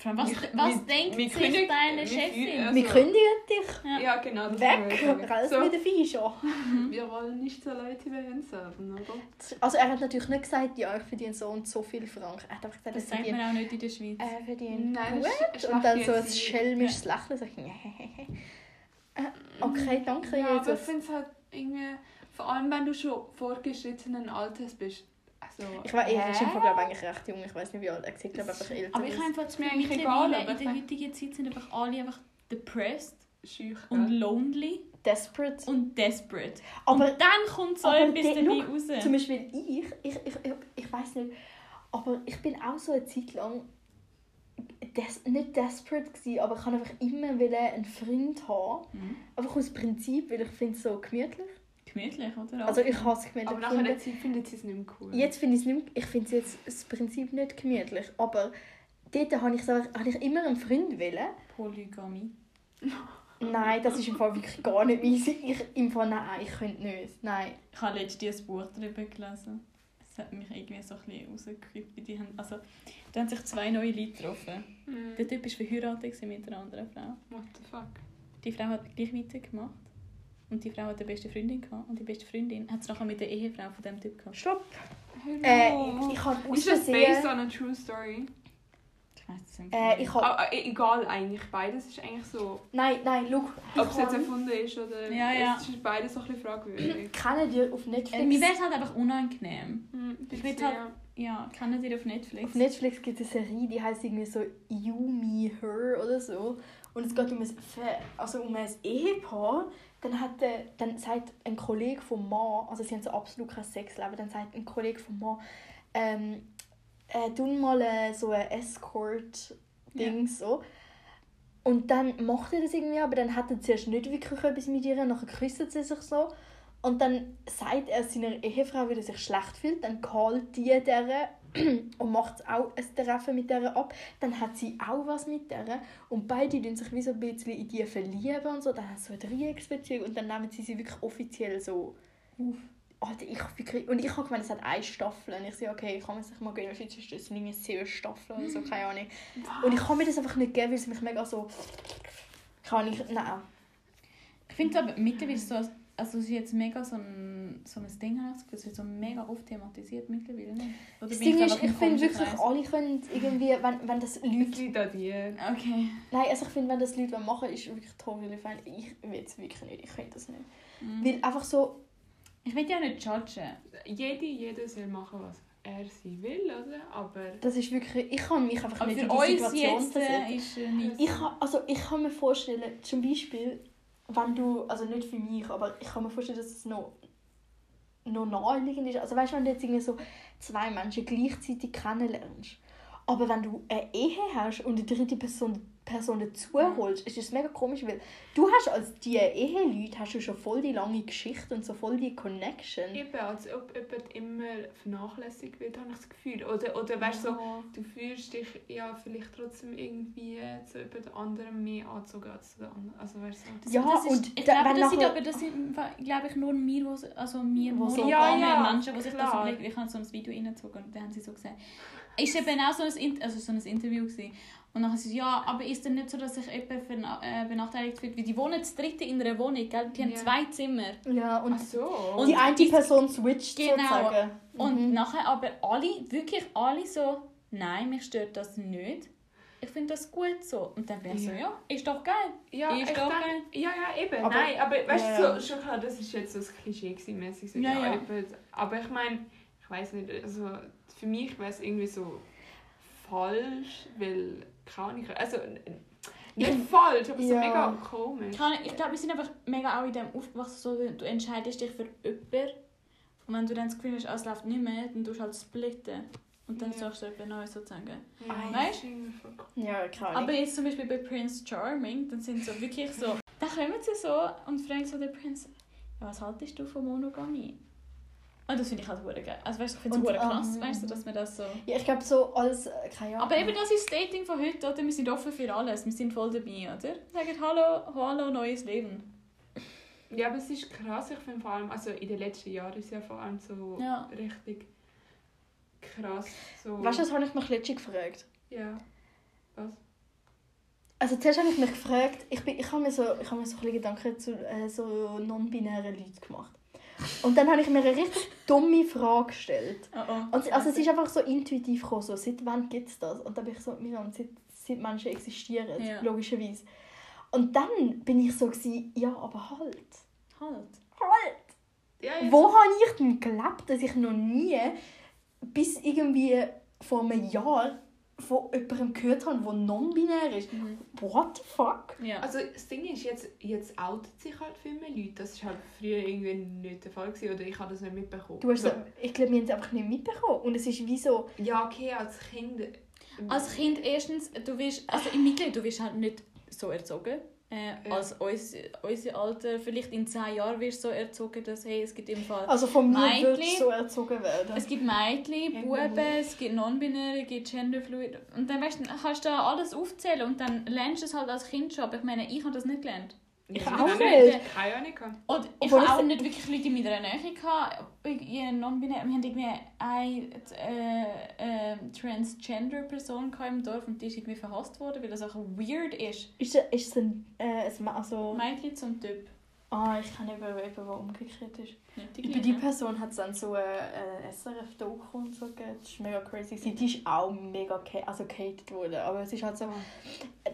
Vor allem, was, Wir- was wir- denkt wir sich deine Chefin? fühlen- Wir Also- kündigen dich. Ja. ja genau, das Weg, ich raus sagen. mit den so, Wir wollen nicht so Leute wie uns haben, oder? Also er hat natürlich nicht gesagt, ja, ich verdiene so und so viel Franken. Er hat einfach gesagt, Das sagt man auch nicht in der Schweiz. Er verdient Nein, gut. Und dann so ein schelmisches Lächeln. So, äh, okay, danke, Ja, aber ich finde es halt irgendwie, vor allem wenn du schon fortgeschrittenen Alters bist, also... Ich ist im hä? Fall, glaube ich, eigentlich recht jung. Ich weiß nicht, wie alt er ist. Ich glaube einfach älter. Aber ich habe einfach mir eigentlich egal, in ich der heutigen Zeit sind einfach alle einfach depressed Schüch, und lonely desperate. und desperate. Aber und dann kommt so etwas der- dabei raus. zum Beispiel ich, ich, ich, ich, ich weiß nicht, aber ich bin auch so eine Zeit lang des, nicht desperate gewesen, aber ich habe einfach immer einen Freund haben. Mhm. Einfach aus Prinzip, weil ich finde es so gemütlich. Gemütlich, oder? Also ich hasse es gemütlich. Aber nach gefunden. einer Zeit findet sie es nicht mehr cool. Jetzt finde ich es nicht mehr, ich finde es jetzt das Prinzip nicht gemütlich, aber dort habe ich, so, habe ich immer einen Freund wollen. Polygamie. Nein, das ist im Fall wirklich gar nicht meins. Ich, Im Fall, nein, ich könnte nicht. Nein. Ich habe letztens ein Buch darüber gelesen. Es hat mich irgendwie so ein bisschen rausgekriegt. Die haben, also, da haben sich zwei neue Leute getroffen. Mhm. Der Typ war verheiratet gewesen mit einer anderen Frau. What the fuck? Die Frau hat gleich weitergemacht. Und die Frau hat eine beste Freundin gehabt. Und die beste Freundin hat es nachher mit der Ehefrau von dem Typ gehabt. Stopp. Hello. Äh, ich, ich habe ist das based on a true story? Ich weiß es nicht. Äh, ich habe... Ah, ah, egal eigentlich, beides ist eigentlich so, Nein, nein, schau. Ob es jetzt erfunden ist oder Ja, ja. es ist beides so ein bisschen fragwürdig. Kennen die auf äh, Netflix... mir wäre es halt einfach unangenehm. Hm, Ich will halt- ja. Ja, kennen die auf Netflix? Auf Netflix gibt es eine Serie, die heißt irgendwie so You, Me, Her oder so. Und es geht um ein, also um ein Ehepaar. Dann, hat der, dann sagt ein Kollege vom Mann, also sie haben so absolut kein Sexleben, dann sagt ein Kollege vom Mann, ähm, äh, tun mal äh, so ein Escort-Ding so. Und dann macht er das irgendwie, aber dann hat er zuerst nicht wirklich etwas mit ihr, nachher küssen sie sich so. Und dann sagt er seiner Ehefrau, wie er sich schlecht fühlt, dann kalt die der und macht auch ein Treffen mit der ab. Dann hat sie auch was mit der und beide tun sich wie so ein bisschen in die verlieben und so. Dann haben sie so eine Dreiecksbeziehung und dann nehmen sie sie wirklich offiziell so auf. Alter, ich. Und ich habe gemeint, es hat eine Staffel. Und ich so, okay, kann man sich mal geben. Wahrscheinlich ist das irgendwie sieben Staffeln oder so, keine Ahnung. Und ich kann mir das einfach nicht geben, weil es mich mega so... Kann ich... Nein. Ich finde es aber mittlerweile so, also es ist jetzt mega so ein so ein Ding, ich das. Es wird so mega oft thematisiert mittlerweile. Nicht? Oder Das Ding ist, ich finde wirklich, Kreis? alle können irgendwie, wenn, wenn das Es Leute... liegt an dir. Okay. Nein, also ich finde, wenn das Leute machen ist wirklich totally fein. Ich will es wirklich nicht, ich finde das nicht. Mhm. Weil einfach so... Ich will ja nicht judgen. Jede, jeder soll machen, was er sie will, oder? Aber Das ist wirklich... Ich kann mich einfach Aber nicht für in die Situation jetzt versetzen. äh, ist äh, Ich kann, also ich kann mir vorstellen, zum Beispiel, wenn du, also nicht für mich, aber ich kann mir vorstellen, dass es noch, noch naheliegend ist. Also weißt du, wenn du jetzt irgendwie so zwei Menschen gleichzeitig kennenlernst, aber wenn du eine Ehe hast und eine dritte Person, Person dazu holst, ist das mega komisch, weil du hast als die Eheleute hast du schon voll die lange Geschichte und so voll die Connection. eben, als ob jemand immer vernachlässigt wird, habe ich das Gefühl. Oder, oder weißt du, so, Ja. du fühlst dich ja vielleicht trotzdem irgendwie zu jemand anderem mehr angezogen als zu der anderen. Also weißt du, Das, Ja, das ist, und ich da- glaube, das sind aber das sind, glaube ich, nur wo, also wir Wo so- Ja, ja, Menschen, die sich das überlegen. Ich habe so ein Video reingezogen und dann haben sie so gesagt, ist eben auch so ein, In- also so ein Interview gewesen. Und dann sie so, ja, aber ist denn nicht so, dass sich jemand äh, benachteiligt fühlt? Weil die wohnen zu dritte in einer Wohnung, gell? Die haben Ja. zwei Zimmer. Ja, und Ach so. Und die eine die- Person switcht Genau. sozusagen. Und Mhm. nachher aber alle, wirklich alle so, nein, mich stört das nicht. Ich finde das gut so. Und dann bin ich so, Ja. ja, ist doch geil. ja, ist ich doch denk- geil. ja, ja, eben. Aber- Nein, aber weißt du, ja. so, schon klar, das ist jetzt so ein Klischee gewesen, mäßig so, Ja, ja, aber ich meine, ich weiß nicht, also für mich wäre es irgendwie so falsch, weil, keine Ahnung, also nicht falsch, aber so Ja. mega komisch. Keine- Ich glaube, wir sind einfach mega auch in dem aufgewachsen, so, du entscheidest dich für jemanden und wenn du dann das Gefühl hast, es läuft nicht mehr, dann tust du halt splitten. Und dann Ja. suchst du jemand Neues sozusagen. Ja, Weißt? cool. Ja, keine Ahnung. Aber jetzt zum Beispiel bei Prince Charming, dann sind so wirklich so, da kommen sie so und fragen so den Prinz, ja, was haltest du von Monogamie? Und das finde ich halt hure geil. Also weißt du, ich finde es hure krass, ähm, weißt du, dass man das so... Ja, ich glaube so als, äh, keine Ahnung. Aber eben das ist das Dating von heute, oder? Wir sind offen für alles, wir sind voll dabei, oder? Sagen Hallo, hallo, neues Leben. Ja, aber es ist krass, ich finde vor allem, also in den letzten Jahren ist ja vor allem so Ja. richtig krass. So, Weißt du, das habe ich mich letztens gefragt. Ja. Was? Also zuerst habe ich mich gefragt, ich, bin, ich habe mir so, ich habe mir so ein bisschen Gedanken zu äh, so non-binären Leuten gemacht. Und dann habe ich mir eine richtig dumme Frage gestellt. Oh, oh. Und, also es ist einfach so intuitiv gekommen, so, seit wann gibt es das? Und dann bin ich so, Miriam, seit, seit Menschen existieren, Ja. logischerweise. Und dann bin ich so, gewesen, ja, aber halt. Halt. Halt! Ja, Wo habe ich denn gelebt, dass ich noch nie bis irgendwie vor einem Jahr von jemandem gehört habe, der non-binär ist? Mhm. What the fuck? Ja. Also das Ding ist, jetzt, jetzt outet sich halt viel mehr Leute. Das war halt früher irgendwie nicht der Fall. Gewesen, oder ich habe das nicht mitbekommen. Du hast so, ich glaube, wir haben es einfach nicht mitbekommen. Und es ist wie so, Ja, okay, als Kind... Als Kind erstens, du wirst, also im Mittel, du wirst halt nicht so erzogen. Äh, Ja. Als uns, unser Alter, vielleicht in 10 Jahren wirst du so erzogen, dass hey, es gibt im Fall... also von mir Mädchen. so erzogen werden. Es gibt Mädchen, Buben, es gibt Non-Binäre, es gibt Genderfluid. Und dann weißt, kannst du da alles aufzählen und dann lernst du es halt als Kind schon. Aber ich meine, ich habe das nicht gelernt. Ich auch habe nicht. Keine Ahnung. Und ich Obwohl habe ich- auch nicht wirklich Leute in meiner Nähe gehabt. Non-binär. Wir haben irgendwie eine äh, äh, Transgender-Person gehabt im Dorf und die ist irgendwie verhasst worden, weil das auch weird ist. Ist es, ein, äh, ein also, Mädchen zum Typ. Ah, ich kann eben, eben der umgekehrt ist. Nicht die Bei die. Person hat es dann so ein SRF-Doku und so gegeben. Das ist mega crazy. gewesen. Die ist auch mega also gehatet worden. Aber es ist halt so,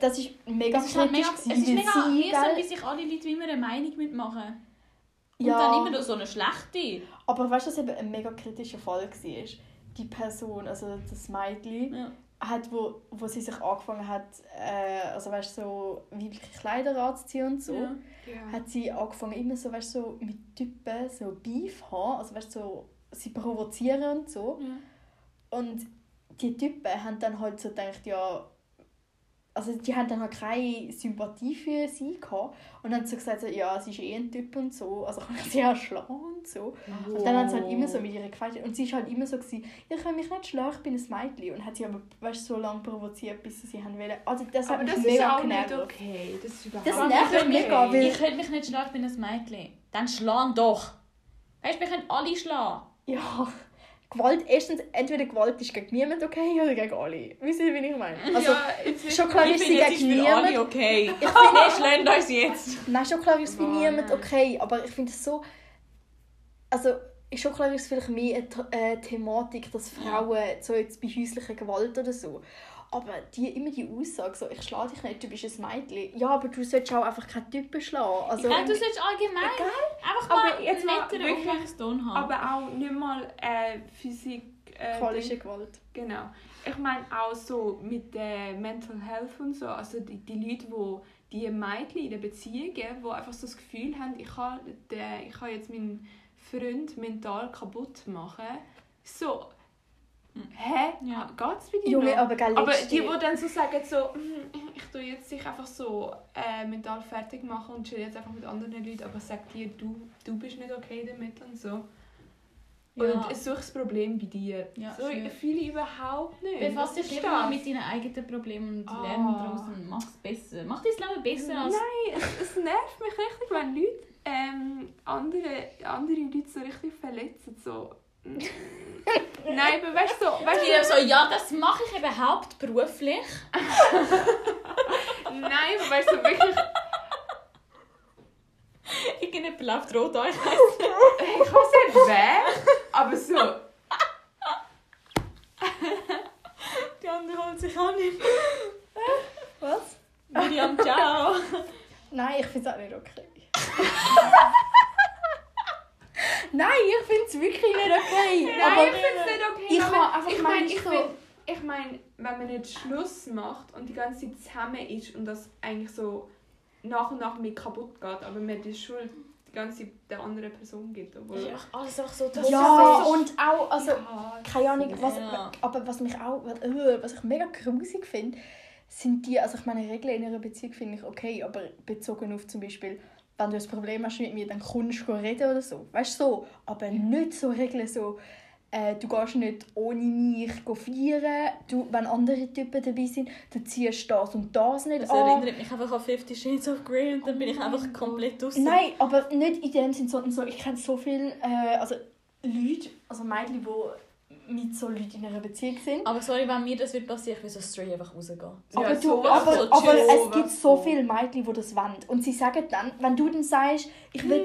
das ist mega Es ist halt mega, es ist mega sie, mühsam, wie sich alle Leute immer eine Meinung mitmachen. Und Ja. dann immer noch so eine schlechte. Aber weißt du, was eben ein mega kritischer Fall war? Die Person, also das Mädchen, Ja. Hat, wo, wo sie sich angefangen hat, äh, also weißt so weibliche Kleider anzuziehen und so, Ja. Ja. hat sie angefangen immer so, weißt so mit Typen so Beef haben, also weißt so sie provozieren und so. Ja. Und die Typen haben dann halt so gedacht, ja, also die haben dann halt keine Sympathie für sie gehabt und dann haben sie gesagt, so, ja, sie ist eh ein Typ und so, also kann ich sie auch schlagen und so. Und dann hat sie halt immer so mit ihr gefeiert und sie ist halt immer so gewesen, ich kann mich nicht schlagen, ich bin ein Mädchen und hat sie aber, weißt so lange provoziert, bis sie sie haben wollen. Also das hat Aber mich das ist mega auch genervt. nicht okay. Das ist überhaupt Das nicht nervt okay. mega, weil- Ich könnte mich nicht schlagen, ich bin ein Mädchen. Dann schlagen doch. Weißt du, wir können alle schlagen. Ja, Gewalt, erstens, entweder Gewalt ist gegen niemand okay oder gegen alle. Wisst ihr, wie ich meine? Also, ja, schon klar ist sie gegen niemand. okay. Ich finde, schlägt uns jetzt. Nein, schon klar ist es für Boah, niemand nein. okay, aber ich finde es so... also ist schon klar, ist es vielleicht mehr eine äh, Thematik, dass Frauen so jetzt bei häuslicher Gewalt oder so. Aber die, immer die Aussage, so, ich schlage dich nicht, du bist ein Mädchen. Ja, aber du solltest auch einfach keinen Typen schlagen. Also, ich glaube, du sollst allgemein einfach Aber mal jetzt mal netteren wirklich- Umgangston haben. Aber auch nicht mal äh, Physik. Äh, Fallische Ding. Gewalt. Genau. Ich meine auch so mit der Mental Health und so, also die, die Leute, die die Mädchen in den Beziehungen, die einfach so das Gefühl haben, ich kann, den, ich kann jetzt meinen Freund mental kaputt machen. So, hä? Ja. Geht's bei dir Junge, noch? aber gell, Aber die, die dann so sagen, so, «Hm, ich tue jetzt sich einfach so äh, mental fertig machen und chill jetzt einfach mit anderen Leuten, aber sag dir, du, du bist nicht okay damit und so. Ja. Und es sucht das Problem bei dir. Ja, so, schön. viele überhaupt nicht. Befass dich ist lieber mal das? mit deinen eigenen Problemen und Ah. lerne daraus und mach es besser. Mach dein Leben besser als... Nein, es, es nervt mich richtig, wenn Leute ähm, andere, andere Leute so richtig verletzen. So. Nein, aber weißt du, weißt Ich bin so, ja, das mache ich eben hauptberuflich. du, nein, aber weißt du, wirklich, Irgendjemand läuft rot an. ich weiß nicht wer, aber so, Die andere holt sich auch nicht. Was? Miriam, ciao. Nein, ich finde es auch nicht okay. Nein, ich finde es wirklich nicht okay. Nein, aber ich finde es nicht okay. ich aber habe einfach ich meine, ich, so- find- ich mein, wenn man nicht Schluss macht und die ganze Zeit zusammen ist und das eigentlich so nach und nach mit kaputt geht, aber man die Schuld die ganze Zeit der anderen Person gibt. Obwohl, Das ist einfach alles einfach so ja, toxisch. und auch, also, Ja, keine Ahnung, was, Ja. aber was mich auch, äh, was ich mega grusig finde, sind die, also ich meine, Regeln in einer Beziehung finde ich okay, aber bezogen auf zum Beispiel, wenn du ein Problem hast mit mir, dann kommst du reden oder so, weißt du, so, aber nicht so Regeln so, äh, du gehst nicht ohne mich feiern, du, wenn andere Typen dabei sind, du ziehst das und das nicht Das an. erinnert mich einfach an Fifty Shades of Grey und dann bin ich einfach komplett aus. Nein, aber nicht in dem Sinn, sondern so, ich kenne so viele äh, also Leute, also Mädchen, die mit so Leuten in einer Beziehung sind. Aber sorry, wenn mir das wird passieren, ich will so straight einfach rausgehen. Aber, Ja, du, aber, von, aber es gibt so viele Mädchen, die das wollen. Und sie sagen dann, wenn du dann sagst, ich will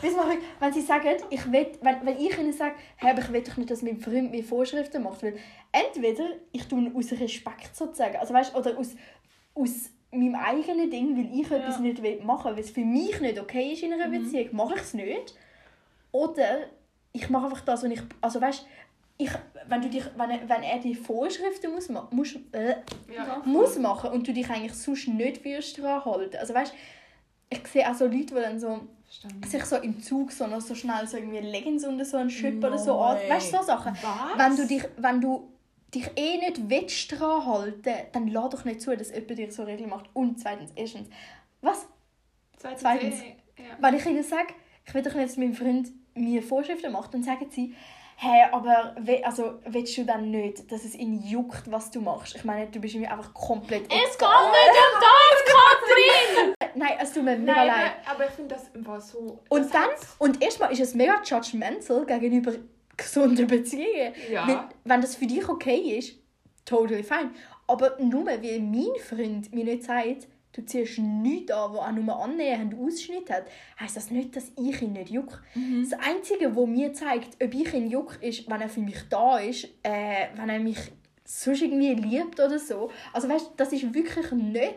Weißt du, Marie, wenn sie sagen, ich will, wenn, wenn ich ihnen sage, hey, aber ich will doch nicht, dass mein Freund mir Vorschriften macht, weil entweder ich tue aus Respekt sozusagen, also weißt, oder aus, aus meinem eigenen Ding, weil ich etwas nicht will machen, weil es für mich nicht okay ist in einer Beziehung, mache ich es nicht. Oder ich mache einfach das, was ich, also weißt, ich, wenn du dich, wenn, er- wenn er die Vorschriften muss, muss, äh, ja. muss machen und du dich eigentlich sonst nicht würdest dran halten. Also weißt, ich sehe auch so Leute, die dann so Verstanden. sich so im Zug so noch so schnell so irgendwie Leggings und so einen Schüpp oder No so an. Weißt du, so Sachen. Was? Wenn du dich, wenn du dich eh nicht willst dran halten, dann lass doch nicht zu, dass jemand dir so Regeln macht. Und zweitens, erstens, was? Zweitens. Zweitens. Ja. Wenn ich ihnen sage, ich will doch nicht, dass mein Freund mir Vorschriften macht, dann sagen sie, hey, aber we also, willst du dann nicht, dass es ihn juckt, was du machst? Ich meine, du bist mir einfach komplett Es geht nicht um das, Katrin! Nein, es tut mir mega Nein, leid. aber, aber ich finde das war so. Und dann, hat's- und erstmal ist es mega judgmental gegenüber gesunden Beziehungen. Ja. Weil, wenn das für dich okay ist, totally fine. Aber nur weil mein Freund mir nicht sagt, du ziehst nichts an, das auch nur annähernd Ausschnitt hat, heisst das nicht, dass ich ihn nicht juck. Mhm. Das Einzige, was mir zeigt, ob ich ihn juck, ist, wenn er für mich da ist, äh, wenn er mich sonst irgendwie liebt oder so. Also weißt, das ist wirklich nicht...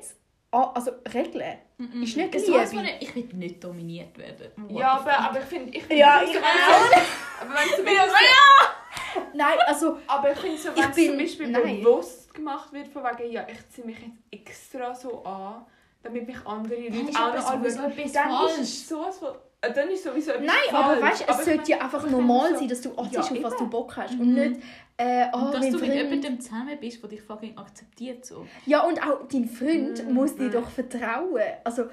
ah, Also Regeln. Ist nicht Das weiss Liebe. nicht. Ich will nicht dominiert werden. What Ja, aber, aber ich finde. Ich find, Ja, ich ich so, Aber wenn zumindest. Nein, also... Aber ich finde so, Ich wenn es bin- zum Beispiel nein. bewusst gemacht wird, von wegen, ja, ich ziehe mich jetzt extra so an, damit mich andere Leute auch noch anschauen, dann ist es von... äh, Dann ist sowieso etwas Nein, falsch. aber weißt du, es Aber sollte ja einfach normal so- sein, dass du achtest, Ja, auf was du Bock hast. Mhm. Und nicht, äh, oh, Und dass du mit Freund... jemandem zusammen bist, der dich fucking akzeptiert. So. Ja, und auch dein Freund Mhm. muss dir doch vertrauen. Also,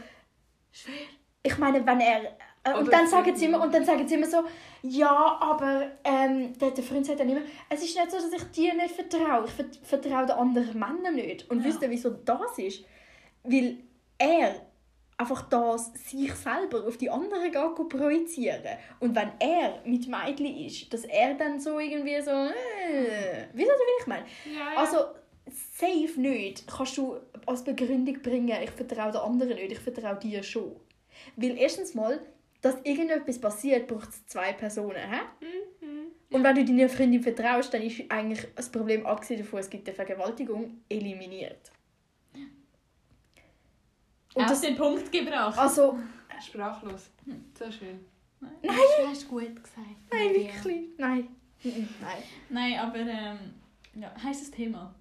Schwer. ich meine, wenn er... Äh, und, Oder dann sagen sie immer, und dann sagen sie immer so, ja, aber ähm, der, der Freund sagt dann immer, es ist nicht so, dass ich dir nicht vertraue. Ich vert- vertraue den anderen Männern nicht. Und Ja. wisst ihr, wieso das ist? Weil er einfach das sich selber auf die anderen geht projizieren. Und wenn er mit Mädchen ist, dass er dann so irgendwie so, äh, wisst ihr, wie ich meine? Ja, ja. Also, safe nicht kannst du als Begründung bringen, ich vertraue den anderen nicht, ich vertraue dir schon. Weil erstens mal, dass irgendetwas passiert, braucht es zwei Personen. Hä? Mhm. Und wenn du deiner Freundin vertraust, dann ist eigentlich das Problem, abgesehen davon, es gibt eine Vergewaltigung, eliminiert. Und Auf das, den Punkt gebracht. also, Sprachlos. So schön. Nein. Du hast gut gesagt. nein, Maria. wirklich, nein. Mhm, Nein. Nein, aber ähm, ja, heißes Thema.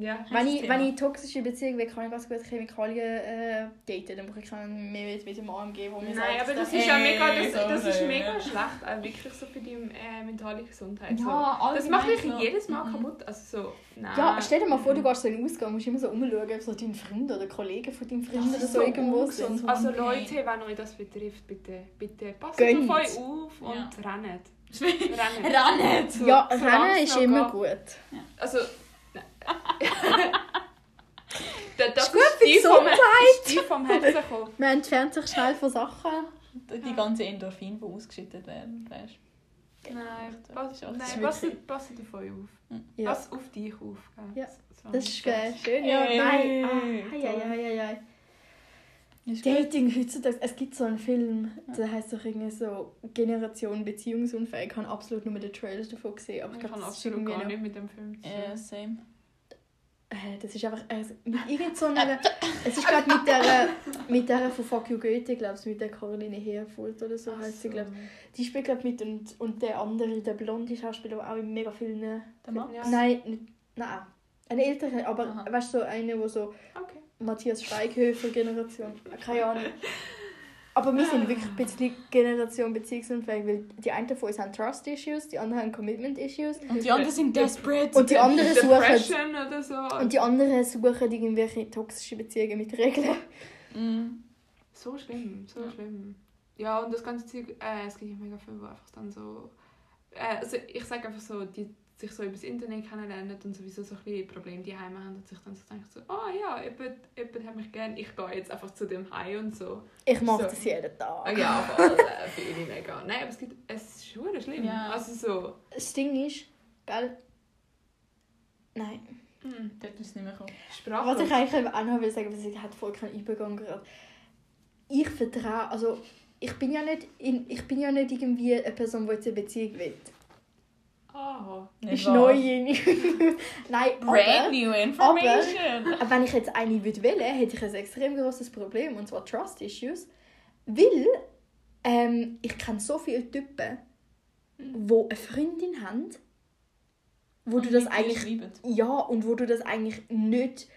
Ja. Wenn ich, wenn ich toxische Beziehung will, kann ich ganz gut Chemikalien äh, daten. Dann brauche ich keinen mehr mit, mit dem Arm geben, wo mir Nein, sagt, aber das ist ja mega, das, so das ist mega schlecht, auch wirklich so für die äh, mentale Gesundheit. so. Ja, Das macht dich allgemein so. jedes Mal Mhm. kaputt. Also so, nein. Ja, stell dir mal vor, du gehst so in den Ausgang, musst immer so umschauen, ob so dein Freund oder Kollegen von deinem Freund oder so so irgendwo sind. Also. Leute, wenn euch das betrifft, bitte, bitte passt Gönnt. auf euch auf und Ja. rennt. Rennt. Rannet! So- Ja, Rennen ist immer geht. gut. Also, nein. Das, das Ist gut tief vom, ist tief vom Herzen gekommen. Man entfernt sich schnell von Sachen. Die ganzen Endorphine, die ausgeschüttet werden, weißt Nein, pass, auch- nein passt auf euch auf. Ja, Pass auf dich auf. Ja, So. das ist geil. Schön, ja. Ey, Nein. Ah, toll. ei, ei, ei, ei, ei. Ist gut. Dating heutzutage, es gibt so einen Film, der heißt doch irgendwie so Generation Beziehungsunfähig. Ich habe absolut nur den Trailer davon gesehen, aber ich Ich ist absolut gar noch... nicht mit dem Film zu tun. Ja, same. Äh, das ist einfach äh, mit irgend so einer, es ist glaube mit der mit der von Fuck You Goethe, glaube ich, mit der Caroline Herfurth oder so heißt sie, glaube Die spielt glaube mit und, und der andere, der blonde Schauspieler, der auch in mega vielen... Der Max? Ja. Nein, nicht, nein. Ein älterer, aber Aha. weißt du, so einer, der so Okay. Matthias Schweighöfer Generation, keine Ahnung. Aber wir sind wirklich ein bisschen Generation beziehungsunfähig, weil die einen von uns haben Trust Issues, die anderen haben Commitment Issues Und die anderen sind desperate. und die anderen suchen Depression oder so. und die anderen suchen irgendwelche toxische Beziehungen mit Regeln. Mm. So schlimm, so Ja. schlimm. Ja, und das ganze Zeug, äh, es gibt ja mega viele, die einfach dann so... Äh, also ich sage einfach so, die sich so über das Internet kennenlernen und sowieso so ein bisschen Probleme die Heime haben und sich dann so denken so, ah ja, jemand, jemand hat mich gern, ich gehe jetzt einfach zu dem Heim und so. Ich mache So. das jeden Tag. Ah ja, äh, fühle ich mega. Nein, aber es, gibt, es ist schon schlimm. Ja. Also so... Das Ding ist, gell? Nein. Hm, Dort ist es nicht mehr gekommen. sprachlos. Was ich eigentlich auch noch will sagen, weil ich hat voll keinen Übergang gerade. Ich vertraue, also ich bin ja nicht, in, ich bin ja nicht irgendwie eine Person, die jetzt eine Beziehung will. Ah, ist neu in Nein, Brand aber, new information. aber wenn ich jetzt eine würde wählen, hätte ich ein extrem großes Problem und zwar Trust Issues, weil ähm, ich kenne so viele Typen, wo eine Freundin haben, wo du das eigentlich ja und wo du das eigentlich nicht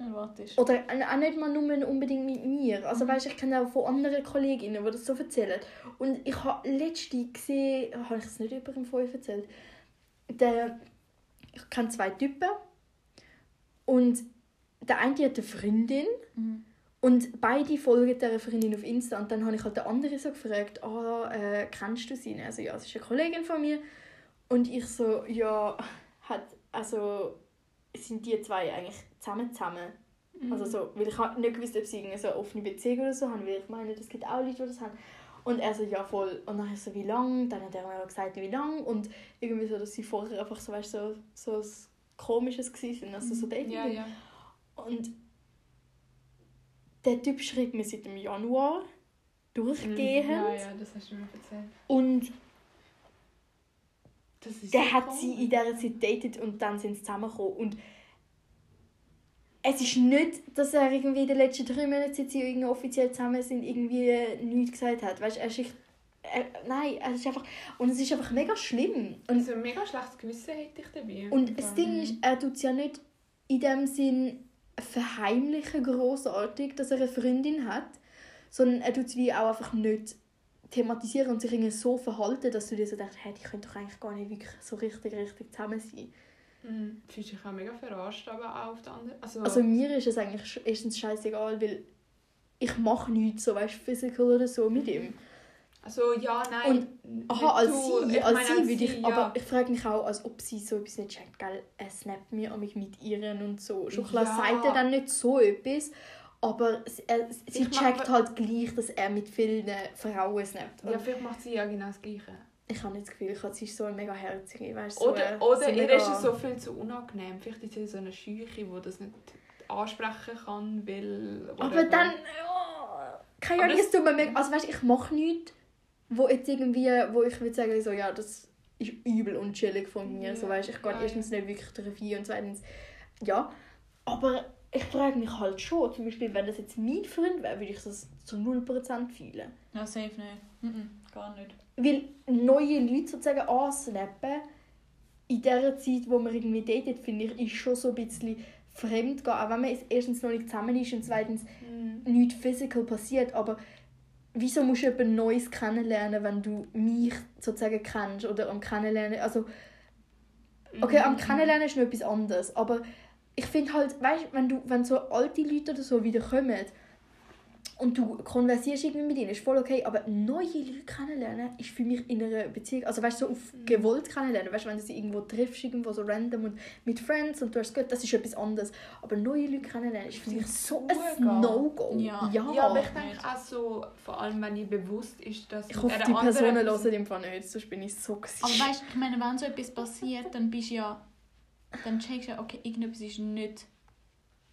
Erwartest. Oder auch nicht mal nur unbedingt mit mir. Also weißt, ich kenne auch von anderen Kolleginnen, die das so erzählen. Und ich habe letztens gesehen, habe ich es nicht über im Vorher erzählt, der, ich kenne zwei Typen und der eine hat eine Freundin Mhm. und beide folgen dieser Freundin auf Insta. Und dann habe ich halt den anderen so gefragt, ah, äh, kennst du sie? Also ja, sie ist eine Kollegin von mir. Und ich so, ja, hat, also sind die zwei eigentlich zusammen zusammen? Mhm. Also so, weil ich habe nicht gewusst, ob sie irgendwie so eine offene Beziehung oder so haben, weil ich meine, es gibt auch Leute, die das haben. Und er so, ja voll. Und dann ich so, wie lang? Dann hat er mir gesagt, wie lang. Und irgendwie so, dass sie vorher einfach so, weißt, so, so was Komisches waren, also so Dating. ja, ja. Und der Typ schreibt mir seit dem Januar durchgehend. Mhm. Ja, ja, das hast du mir erzählt. Und der so hat sie in dieser Zeit datet und dann sind sie zusammengekommen. Und es ist nicht, dass er irgendwie in den letzten drei Monaten, seit sie irgendwie offiziell zusammen sind, irgendwie nichts gesagt hat. Weißt er ist echt, er, nein, er ist einfach, und es ist einfach mega schlimm. Und, Also ein mega schlechtes Gewissen hätte ich dabei. und das Ding ist, er tut es ja nicht in dem Sinn verheimlichen großartig, dass er eine Freundin hat, sondern er tut es wie auch einfach nicht thematisieren und sich irgendwie so verhalten, dass du dir so denkst, hey, die können doch eigentlich gar nicht wirklich so richtig, richtig zusammen sein. Mhm. Du fühlst dich auch mega verarscht, aber auch auf der anderen... Also, Also mir ist es eigentlich erstens scheißegal, weil ich mache nichts so, weißt du, physical oder so mit ihm. also ja, nein. Aha, nicht als du. sie, Ich als meine, sie würde ich, ja. aber ich frage mich auch, als ob sie so etwas nicht checkt, gell, er snappt mir mich mit ihren und so. Schon klar Ja. sagt er dann nicht so etwas, aber s- er, sie checkt mache- halt gleich, dass er mit vielen Frauen snappt. Und Ja, vielleicht macht sie ja genau das Gleiche. Ich habe nicht das Gefühl, ich habe- sie ist so eine mega herzige, weißt so, Oder, oder so ihr mega- ist es so viel zu unangenehm. Vielleicht ist sie so eine Scheuche, die das nicht ansprechen kann, weil... Aber whatever. dann, oh, keine Ahnung, es tut mir mega, also weißt, ich mache nichts wo jetzt irgendwie, wo ich würde sagen, so, ja, das ist übel und chillig von mir. Ja, So, weißt, ich gehe ja, erstens nicht wirklich Therapie und zweitens, ja. Aber ich frage mich halt schon, zum Beispiel, wenn das jetzt mein Freund wäre, würde ich das zu 0% fühlen. Ja, safe nicht. Mhm, gar nicht. Weil neue Leute sozusagen ansnappen, in der Zeit, wo man irgendwie datet, finde ich, ist schon so ein bisschen fremd gehen. Auch wenn man erstens noch nicht zusammen ist und zweitens nichts physical passiert. Aber wieso musst du jemand Neues kennenlernen, wenn du mich sozusagen kennst oder am Kennenlernen, also okay, am Kennenlernen ist noch etwas anderes, aber ich finde halt, weißt, wenn du, wenn so alte Leute oder so wieder kommen und du konversierst irgendwie mit ihnen, ist voll okay, aber neue Leute kennenlernen ist für mich in einer Beziehung, also weißt du, so auf gewollt kennenlernen, weißt du, wenn du sie irgendwo triffst, irgendwo so random und mit Friends und du hast gut, das ist etwas anderes, aber neue Leute kennenlernen ist für mich so ein. No-Go. Ja. ja. Ja, aber ich denke auch so, vor allem wenn ihr bewusst ist, dass Ich hoffe, die Personen Person- hören im Fall nicht, sonst bin ich so gewesen. Aber weißt du, ich meine, wenn so etwas passiert, dann bist du ja. Dann checkst du ja, okay, irgendetwas ist nicht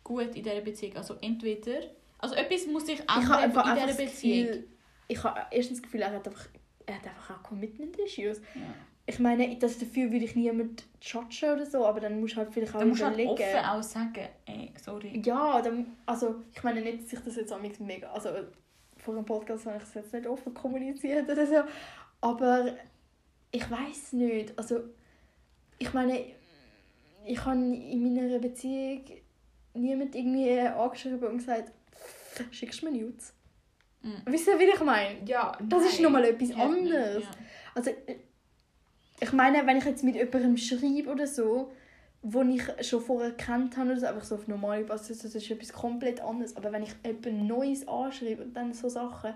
gut in dieser Beziehung. Also entweder. Also etwas muss sich ich habe ändern einfach, in dieser das Beziehung. Gefühl, ich habe erstens das Gefühl, er hat einfach, er hat einfach auch Commitment-Issues. Ja. Ich meine, das dafür würde ich niemand judgen oder so, aber dann musst du halt vielleicht auch Dann musst du halt überlegen. offen auch sagen, ey, sorry. ja, dann, also ich meine nicht, dass ich das jetzt amigs mega, also vor dem Podcast habe ich es jetzt nicht offen kommuniziert oder so, aber ich weiß nicht, also ich meine, ich habe in meiner Beziehung niemand irgendwie angeschrieben und gesagt, schickst du mir Nudes? Mhm. Wisst ihr, wie ich meine? Ja, Das ist nein. nochmal etwas nicht, anderes. ja. Also, ich meine, wenn ich jetzt mit jemandem schreibe oder so, wo ich schon vorher kennt habe, oder so, einfach so auf normale Basis, das ist etwas komplett anderes. Aber wenn ich jemand Neues anschreibe und dann so Sachen...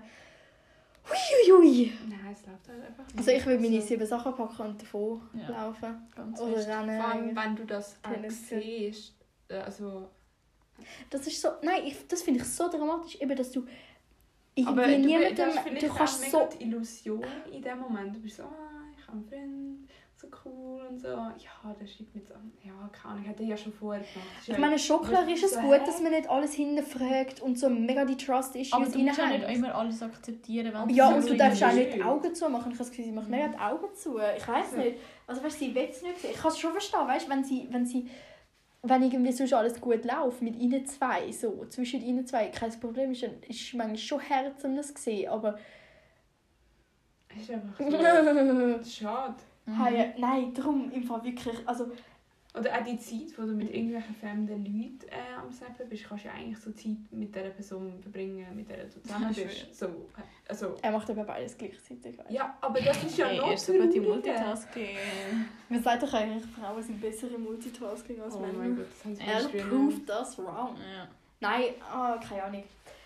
Huiuiui. Nein, es läuft halt einfach nicht. Also ich würde meine Also, sieben Sachen packen und davon Ja. laufen. Ganz Oder rennen. Vor allem, wenn du das auch siehst, äh, also... Das ist so... Nein, ich, das finde ich so dramatisch, eben, dass du irgendwie Aber du, niemandem... du hast Du, kannst mega so... die Illusion in dem Moment. Du bist so, ah, ich habe einen Freund, so cool und so. Ja, der schreibt mir so, ja, keine Ahnung, hat er ja schon vorher gemacht. Das ist Ich meine, schon klar ist es So, gut, dass man nicht alles hinterfragt und so mega die Trust-Issues Aber du musst ja nicht immer alles akzeptieren. wenn Ja, es und du darfst auch ist. nicht die Augen zumachen. Ich habe das Gefühl, sie macht mega die Augen zu. Ich weiß nicht. Also weißt, sie will es nicht sehen. Ich kann es schon verstehen, weißt, wenn sie, wenn sie, wenn irgendwie sonst alles gut läuft mit ihnen zwei, so zwischen ihnen zwei, kein Problem ist, dann ist manchmal schon Herz, um das zu sehen. Aber ist einfach so, schade. Mhm. hey, nein, darum im Fall wirklich. Also Oder auch die Zeit, wo du mit irgendwelchen fremden Leuten äh, am Snappen bist, kannst du ja eigentlich so Zeit mit dieser Person verbringen, mit der du zusammen bist. So, also, er macht aber beides gleichzeitig. Weißt. ja, aber das ist ja Hey, noch er ist so gute trauriger. Multitasking. Man sagt doch eigentlich, Frauen sind bessere Multitasking als Oh Männer. mein Gott, das haben sie Er proved das wrong. Ja. Nein, ah, keine Ahnung.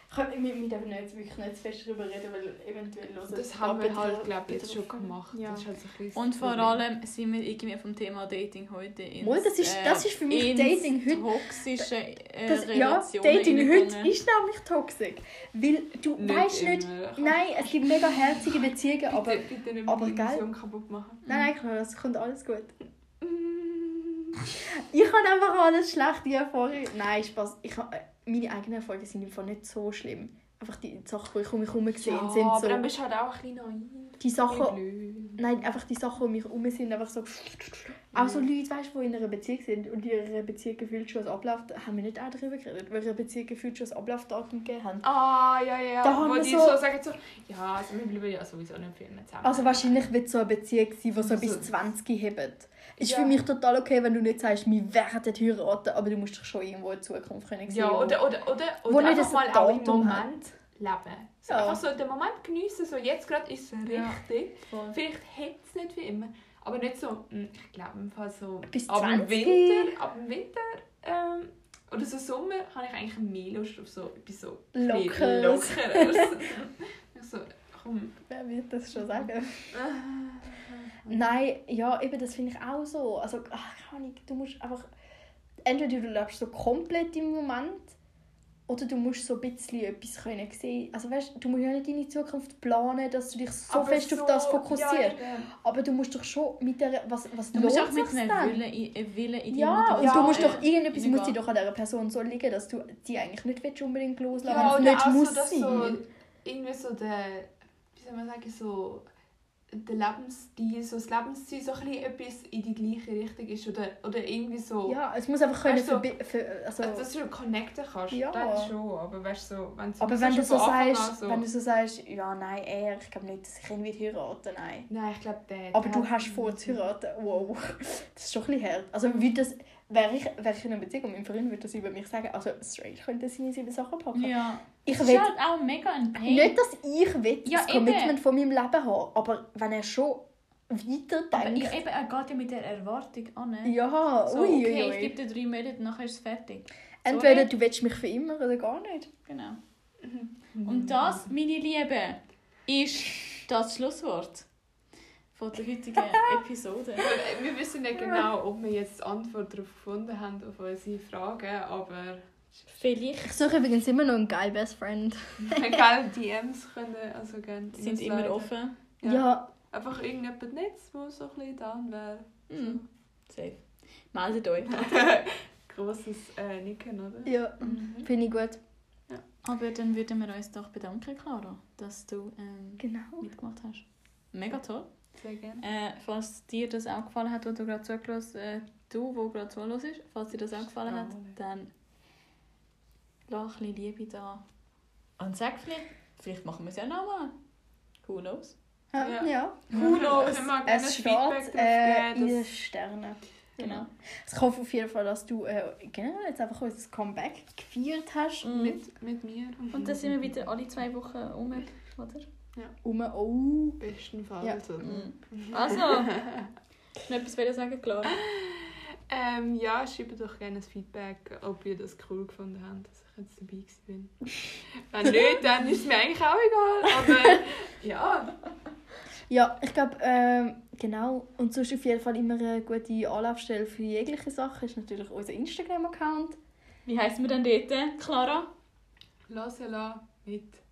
Ich kann- Wir, wir dürfen nicht, wirklich nicht zu fest darüber reden, weil eventuell hören Das haben wir halt, glaube ich, jetzt schon gemacht. Ja. Das ist halt so Und vor allem sind wir irgendwie vom Thema Dating heute ins, Mal, das ist- das ist für mich ins Dating heute- toxische äh, Das, ja, Dating heute ist nämlich toxisch. Weil du Nicht weißt nicht, immer. nein, es gibt mega herzige Beziehungen, aber... bitte, bitte nicht aber die? Illusion kaputt machen. Nein, nein, klar, es kommt alles gut. Ich habe einfach alles schlechte Erfahrungen. Nein, Spaß. Ich habe, äh, meine eigenen Erfahrungen sind im Fall nicht so schlimm. Einfach die Sachen, die ich um mich herum gesehen Ja, sind aber so... dann bist du halt auch ein bisschen naiv. Die Sachen... Nein, einfach die Sachen, die um mich herum sind, einfach so... Auch so Leute, weißt, die in einer Beziehung sind und in ihrer Beziehung gefühlt schon ein Ablauf... Haben wir nicht auch darüber geredet? Weil ihre Beziehung gefühlt schon ein Ablaufdatum gegeben haben. Ah, ja, ja. Da haben wo wir die so- so, sagen so, ja, also wir bleiben ja sowieso nicht für immer zusammen. Also wahrscheinlich wird es so eine Beziehung sein, die so Also- bis 20 hebt. Ist Ja. für mich total okay, wenn du nicht sagst, wir werden heiraten, aber du musst dich schon irgendwo in Zukunft können sehen. Ja, oder, oder, oder, wo oder einfach ein mal auch im Moment leben. So Ja. Einfach so den Moment geniessen, so jetzt gerade ist es Ja. richtig. Voll. Vielleicht hätte es nicht wie immer, aber nicht so, hm, ich glaube im Fall so, Bis ab dem 20? Winter, ab dem Winter ähm, oder so Sommer habe ich eigentlich mehr Lust auf so etwas so Lockeres. Lockeres. ich so, komm. Wer wird das schon sagen? Nein, ja, eben, das finde ich auch so. Also, ach, keine Ahnung, du musst einfach... Entweder du lebst so komplett im Moment oder du musst so ein bisschen etwas können sehen. Also weißt, du musst ja nicht deine Zukunft planen, dass du dich so Aber fest auf das so- fokussierst. Ja. Aber du musst doch schon mit der... Was, was Du musst auch mit einem? Willen, in- äh, Willen in die Ja, und Motivation du musst doch, irgendetwas muss dir doch an dieser Person so liegen, dass du die eigentlich nicht willst unbedingt loslassen Ja, willst, auch nicht muss so, sein. so irgendwie so der, wie wie soll man sagen, so der Lebensstil, so das Lebensziel so ein etwas in die gleiche Richtung ist oder, oder irgendwie so, Ja, es muss einfach können Weißt verbi- ver- also, dass du connecten kannst, Ja. dann schon, aber weißt so, wenn du aber so wenn du so sagst, so, wenn du so sagst, ja nein, er, ich glaube nicht, dass ich ihn will heiraten, nein. Nein, ich glaube, der... Aber der du hast vor zu heiraten, wow, das ist schon ein bisschen hart. Also wie das, wäre ich, wäre ich in einer Beziehung und mein Freund würde das über mich sagen, also straight könnte seine sieben Sachen packen. Ja. Ich Das will ist halt auch mega ein Pain. nicht, dass ich will, Ja, das eben. Commitment von meinem Leben habe, aber wenn er schon weiter Aber ich, denkt, eben, er geht ja mit der Erwartung an. ja, So, ui, okay, ui. ich gebe dir drei Monate, nachher ist es fertig. Entweder Sorry. du willst mich für immer oder gar nicht. Genau. Mhm. Und das, meine Lieben, ist das Schlusswort von der heutigen Episode. Wir- Wir wissen nicht genau, ob wir jetzt Antwort darauf gefunden haben, auf unsere Fragen, aber Vielleicht Ich suche übrigens immer noch einen geil Best Friend. egal, DMs können also gerne sind immer offen. Ja. Ja, Einfach irgendjemand Netz, der so ein bisschen down wäre. Mhm. Safe. Meldet euch. Grosses äh, Nicken, oder? ja, Mhm. finde ich gut. Aber dann würden wir uns doch bedanken, Clara, dass du ähm, Genau. mitgemacht hast. Mega toll. Sehr gerne. Äh, falls dir das auch gefallen hat, was du gerade zugelassen äh, du, wo gerade zuhörst, falls dir das auch gefallen hat, dann lass ein bisschen Liebe da. Und sag vielleicht, vielleicht machen wir es ja nochmal. Who knows? Ja. Ja. ja. Who knows? Können wir gerne Es steht Feedback äh, in den Sternen. Genau. Ich hoffe auf jeden Fall, dass du äh, genau, jetzt einfach unser Comeback gefeiert hast. dass mit, mit mir. Und dann sind wir wieder alle zwei Wochen um, oder? Um, oh. Bestenfalls. Ja. oder? Mhm. Also, noch etwas wollen sagen, Clara? Ähm, ja, schreibt doch gerne ein Feedback, ob ihr das cool gefunden habt, dass ich jetzt dabei bin. Wenn nicht, dann ist es mir eigentlich auch egal. Aber ja, Ja, ich glaube, ähm, genau. Und sonst auf jeden Fall immer eine gute Anlaufstelle für jegliche Sachen ist natürlich unser Instagram-Account. Wie heisst wir denn dort, Clara? lass ja la mit.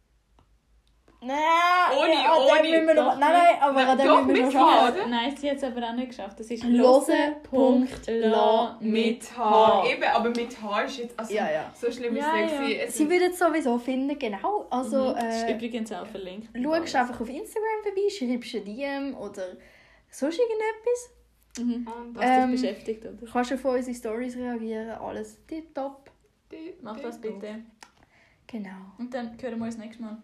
Nein, Ohne, ja, ohne, müssen wir noch, nein, nein, aber Nein, an dem doch, müssen wir noch? Nein, sie hat es aber auch nicht geschafft. Das ist Lose.la Mit H. Eben, aber mit H ist jetzt. Also, Ja, ja. So schlimm ist Ja, es nicht. ja. Es Sie ist- würden es sowieso finden, genau. Also, mhm. Das ist äh, übrigens auch verlinkt. schaust einfach auf Instagram vorbei, schreibst ein DM oder sonst irgendetwas. Mhm. Und Was Ähm, dich beschäftigt, oder? Du kannst auf unsere Stories reagieren, alles tipptopp. die- Mach das bitte. Genau. Und dann hören wir uns nächstes Mal.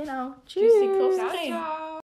Genau. Tschüssi, Tschüss. Kopf. Ciao, ciao.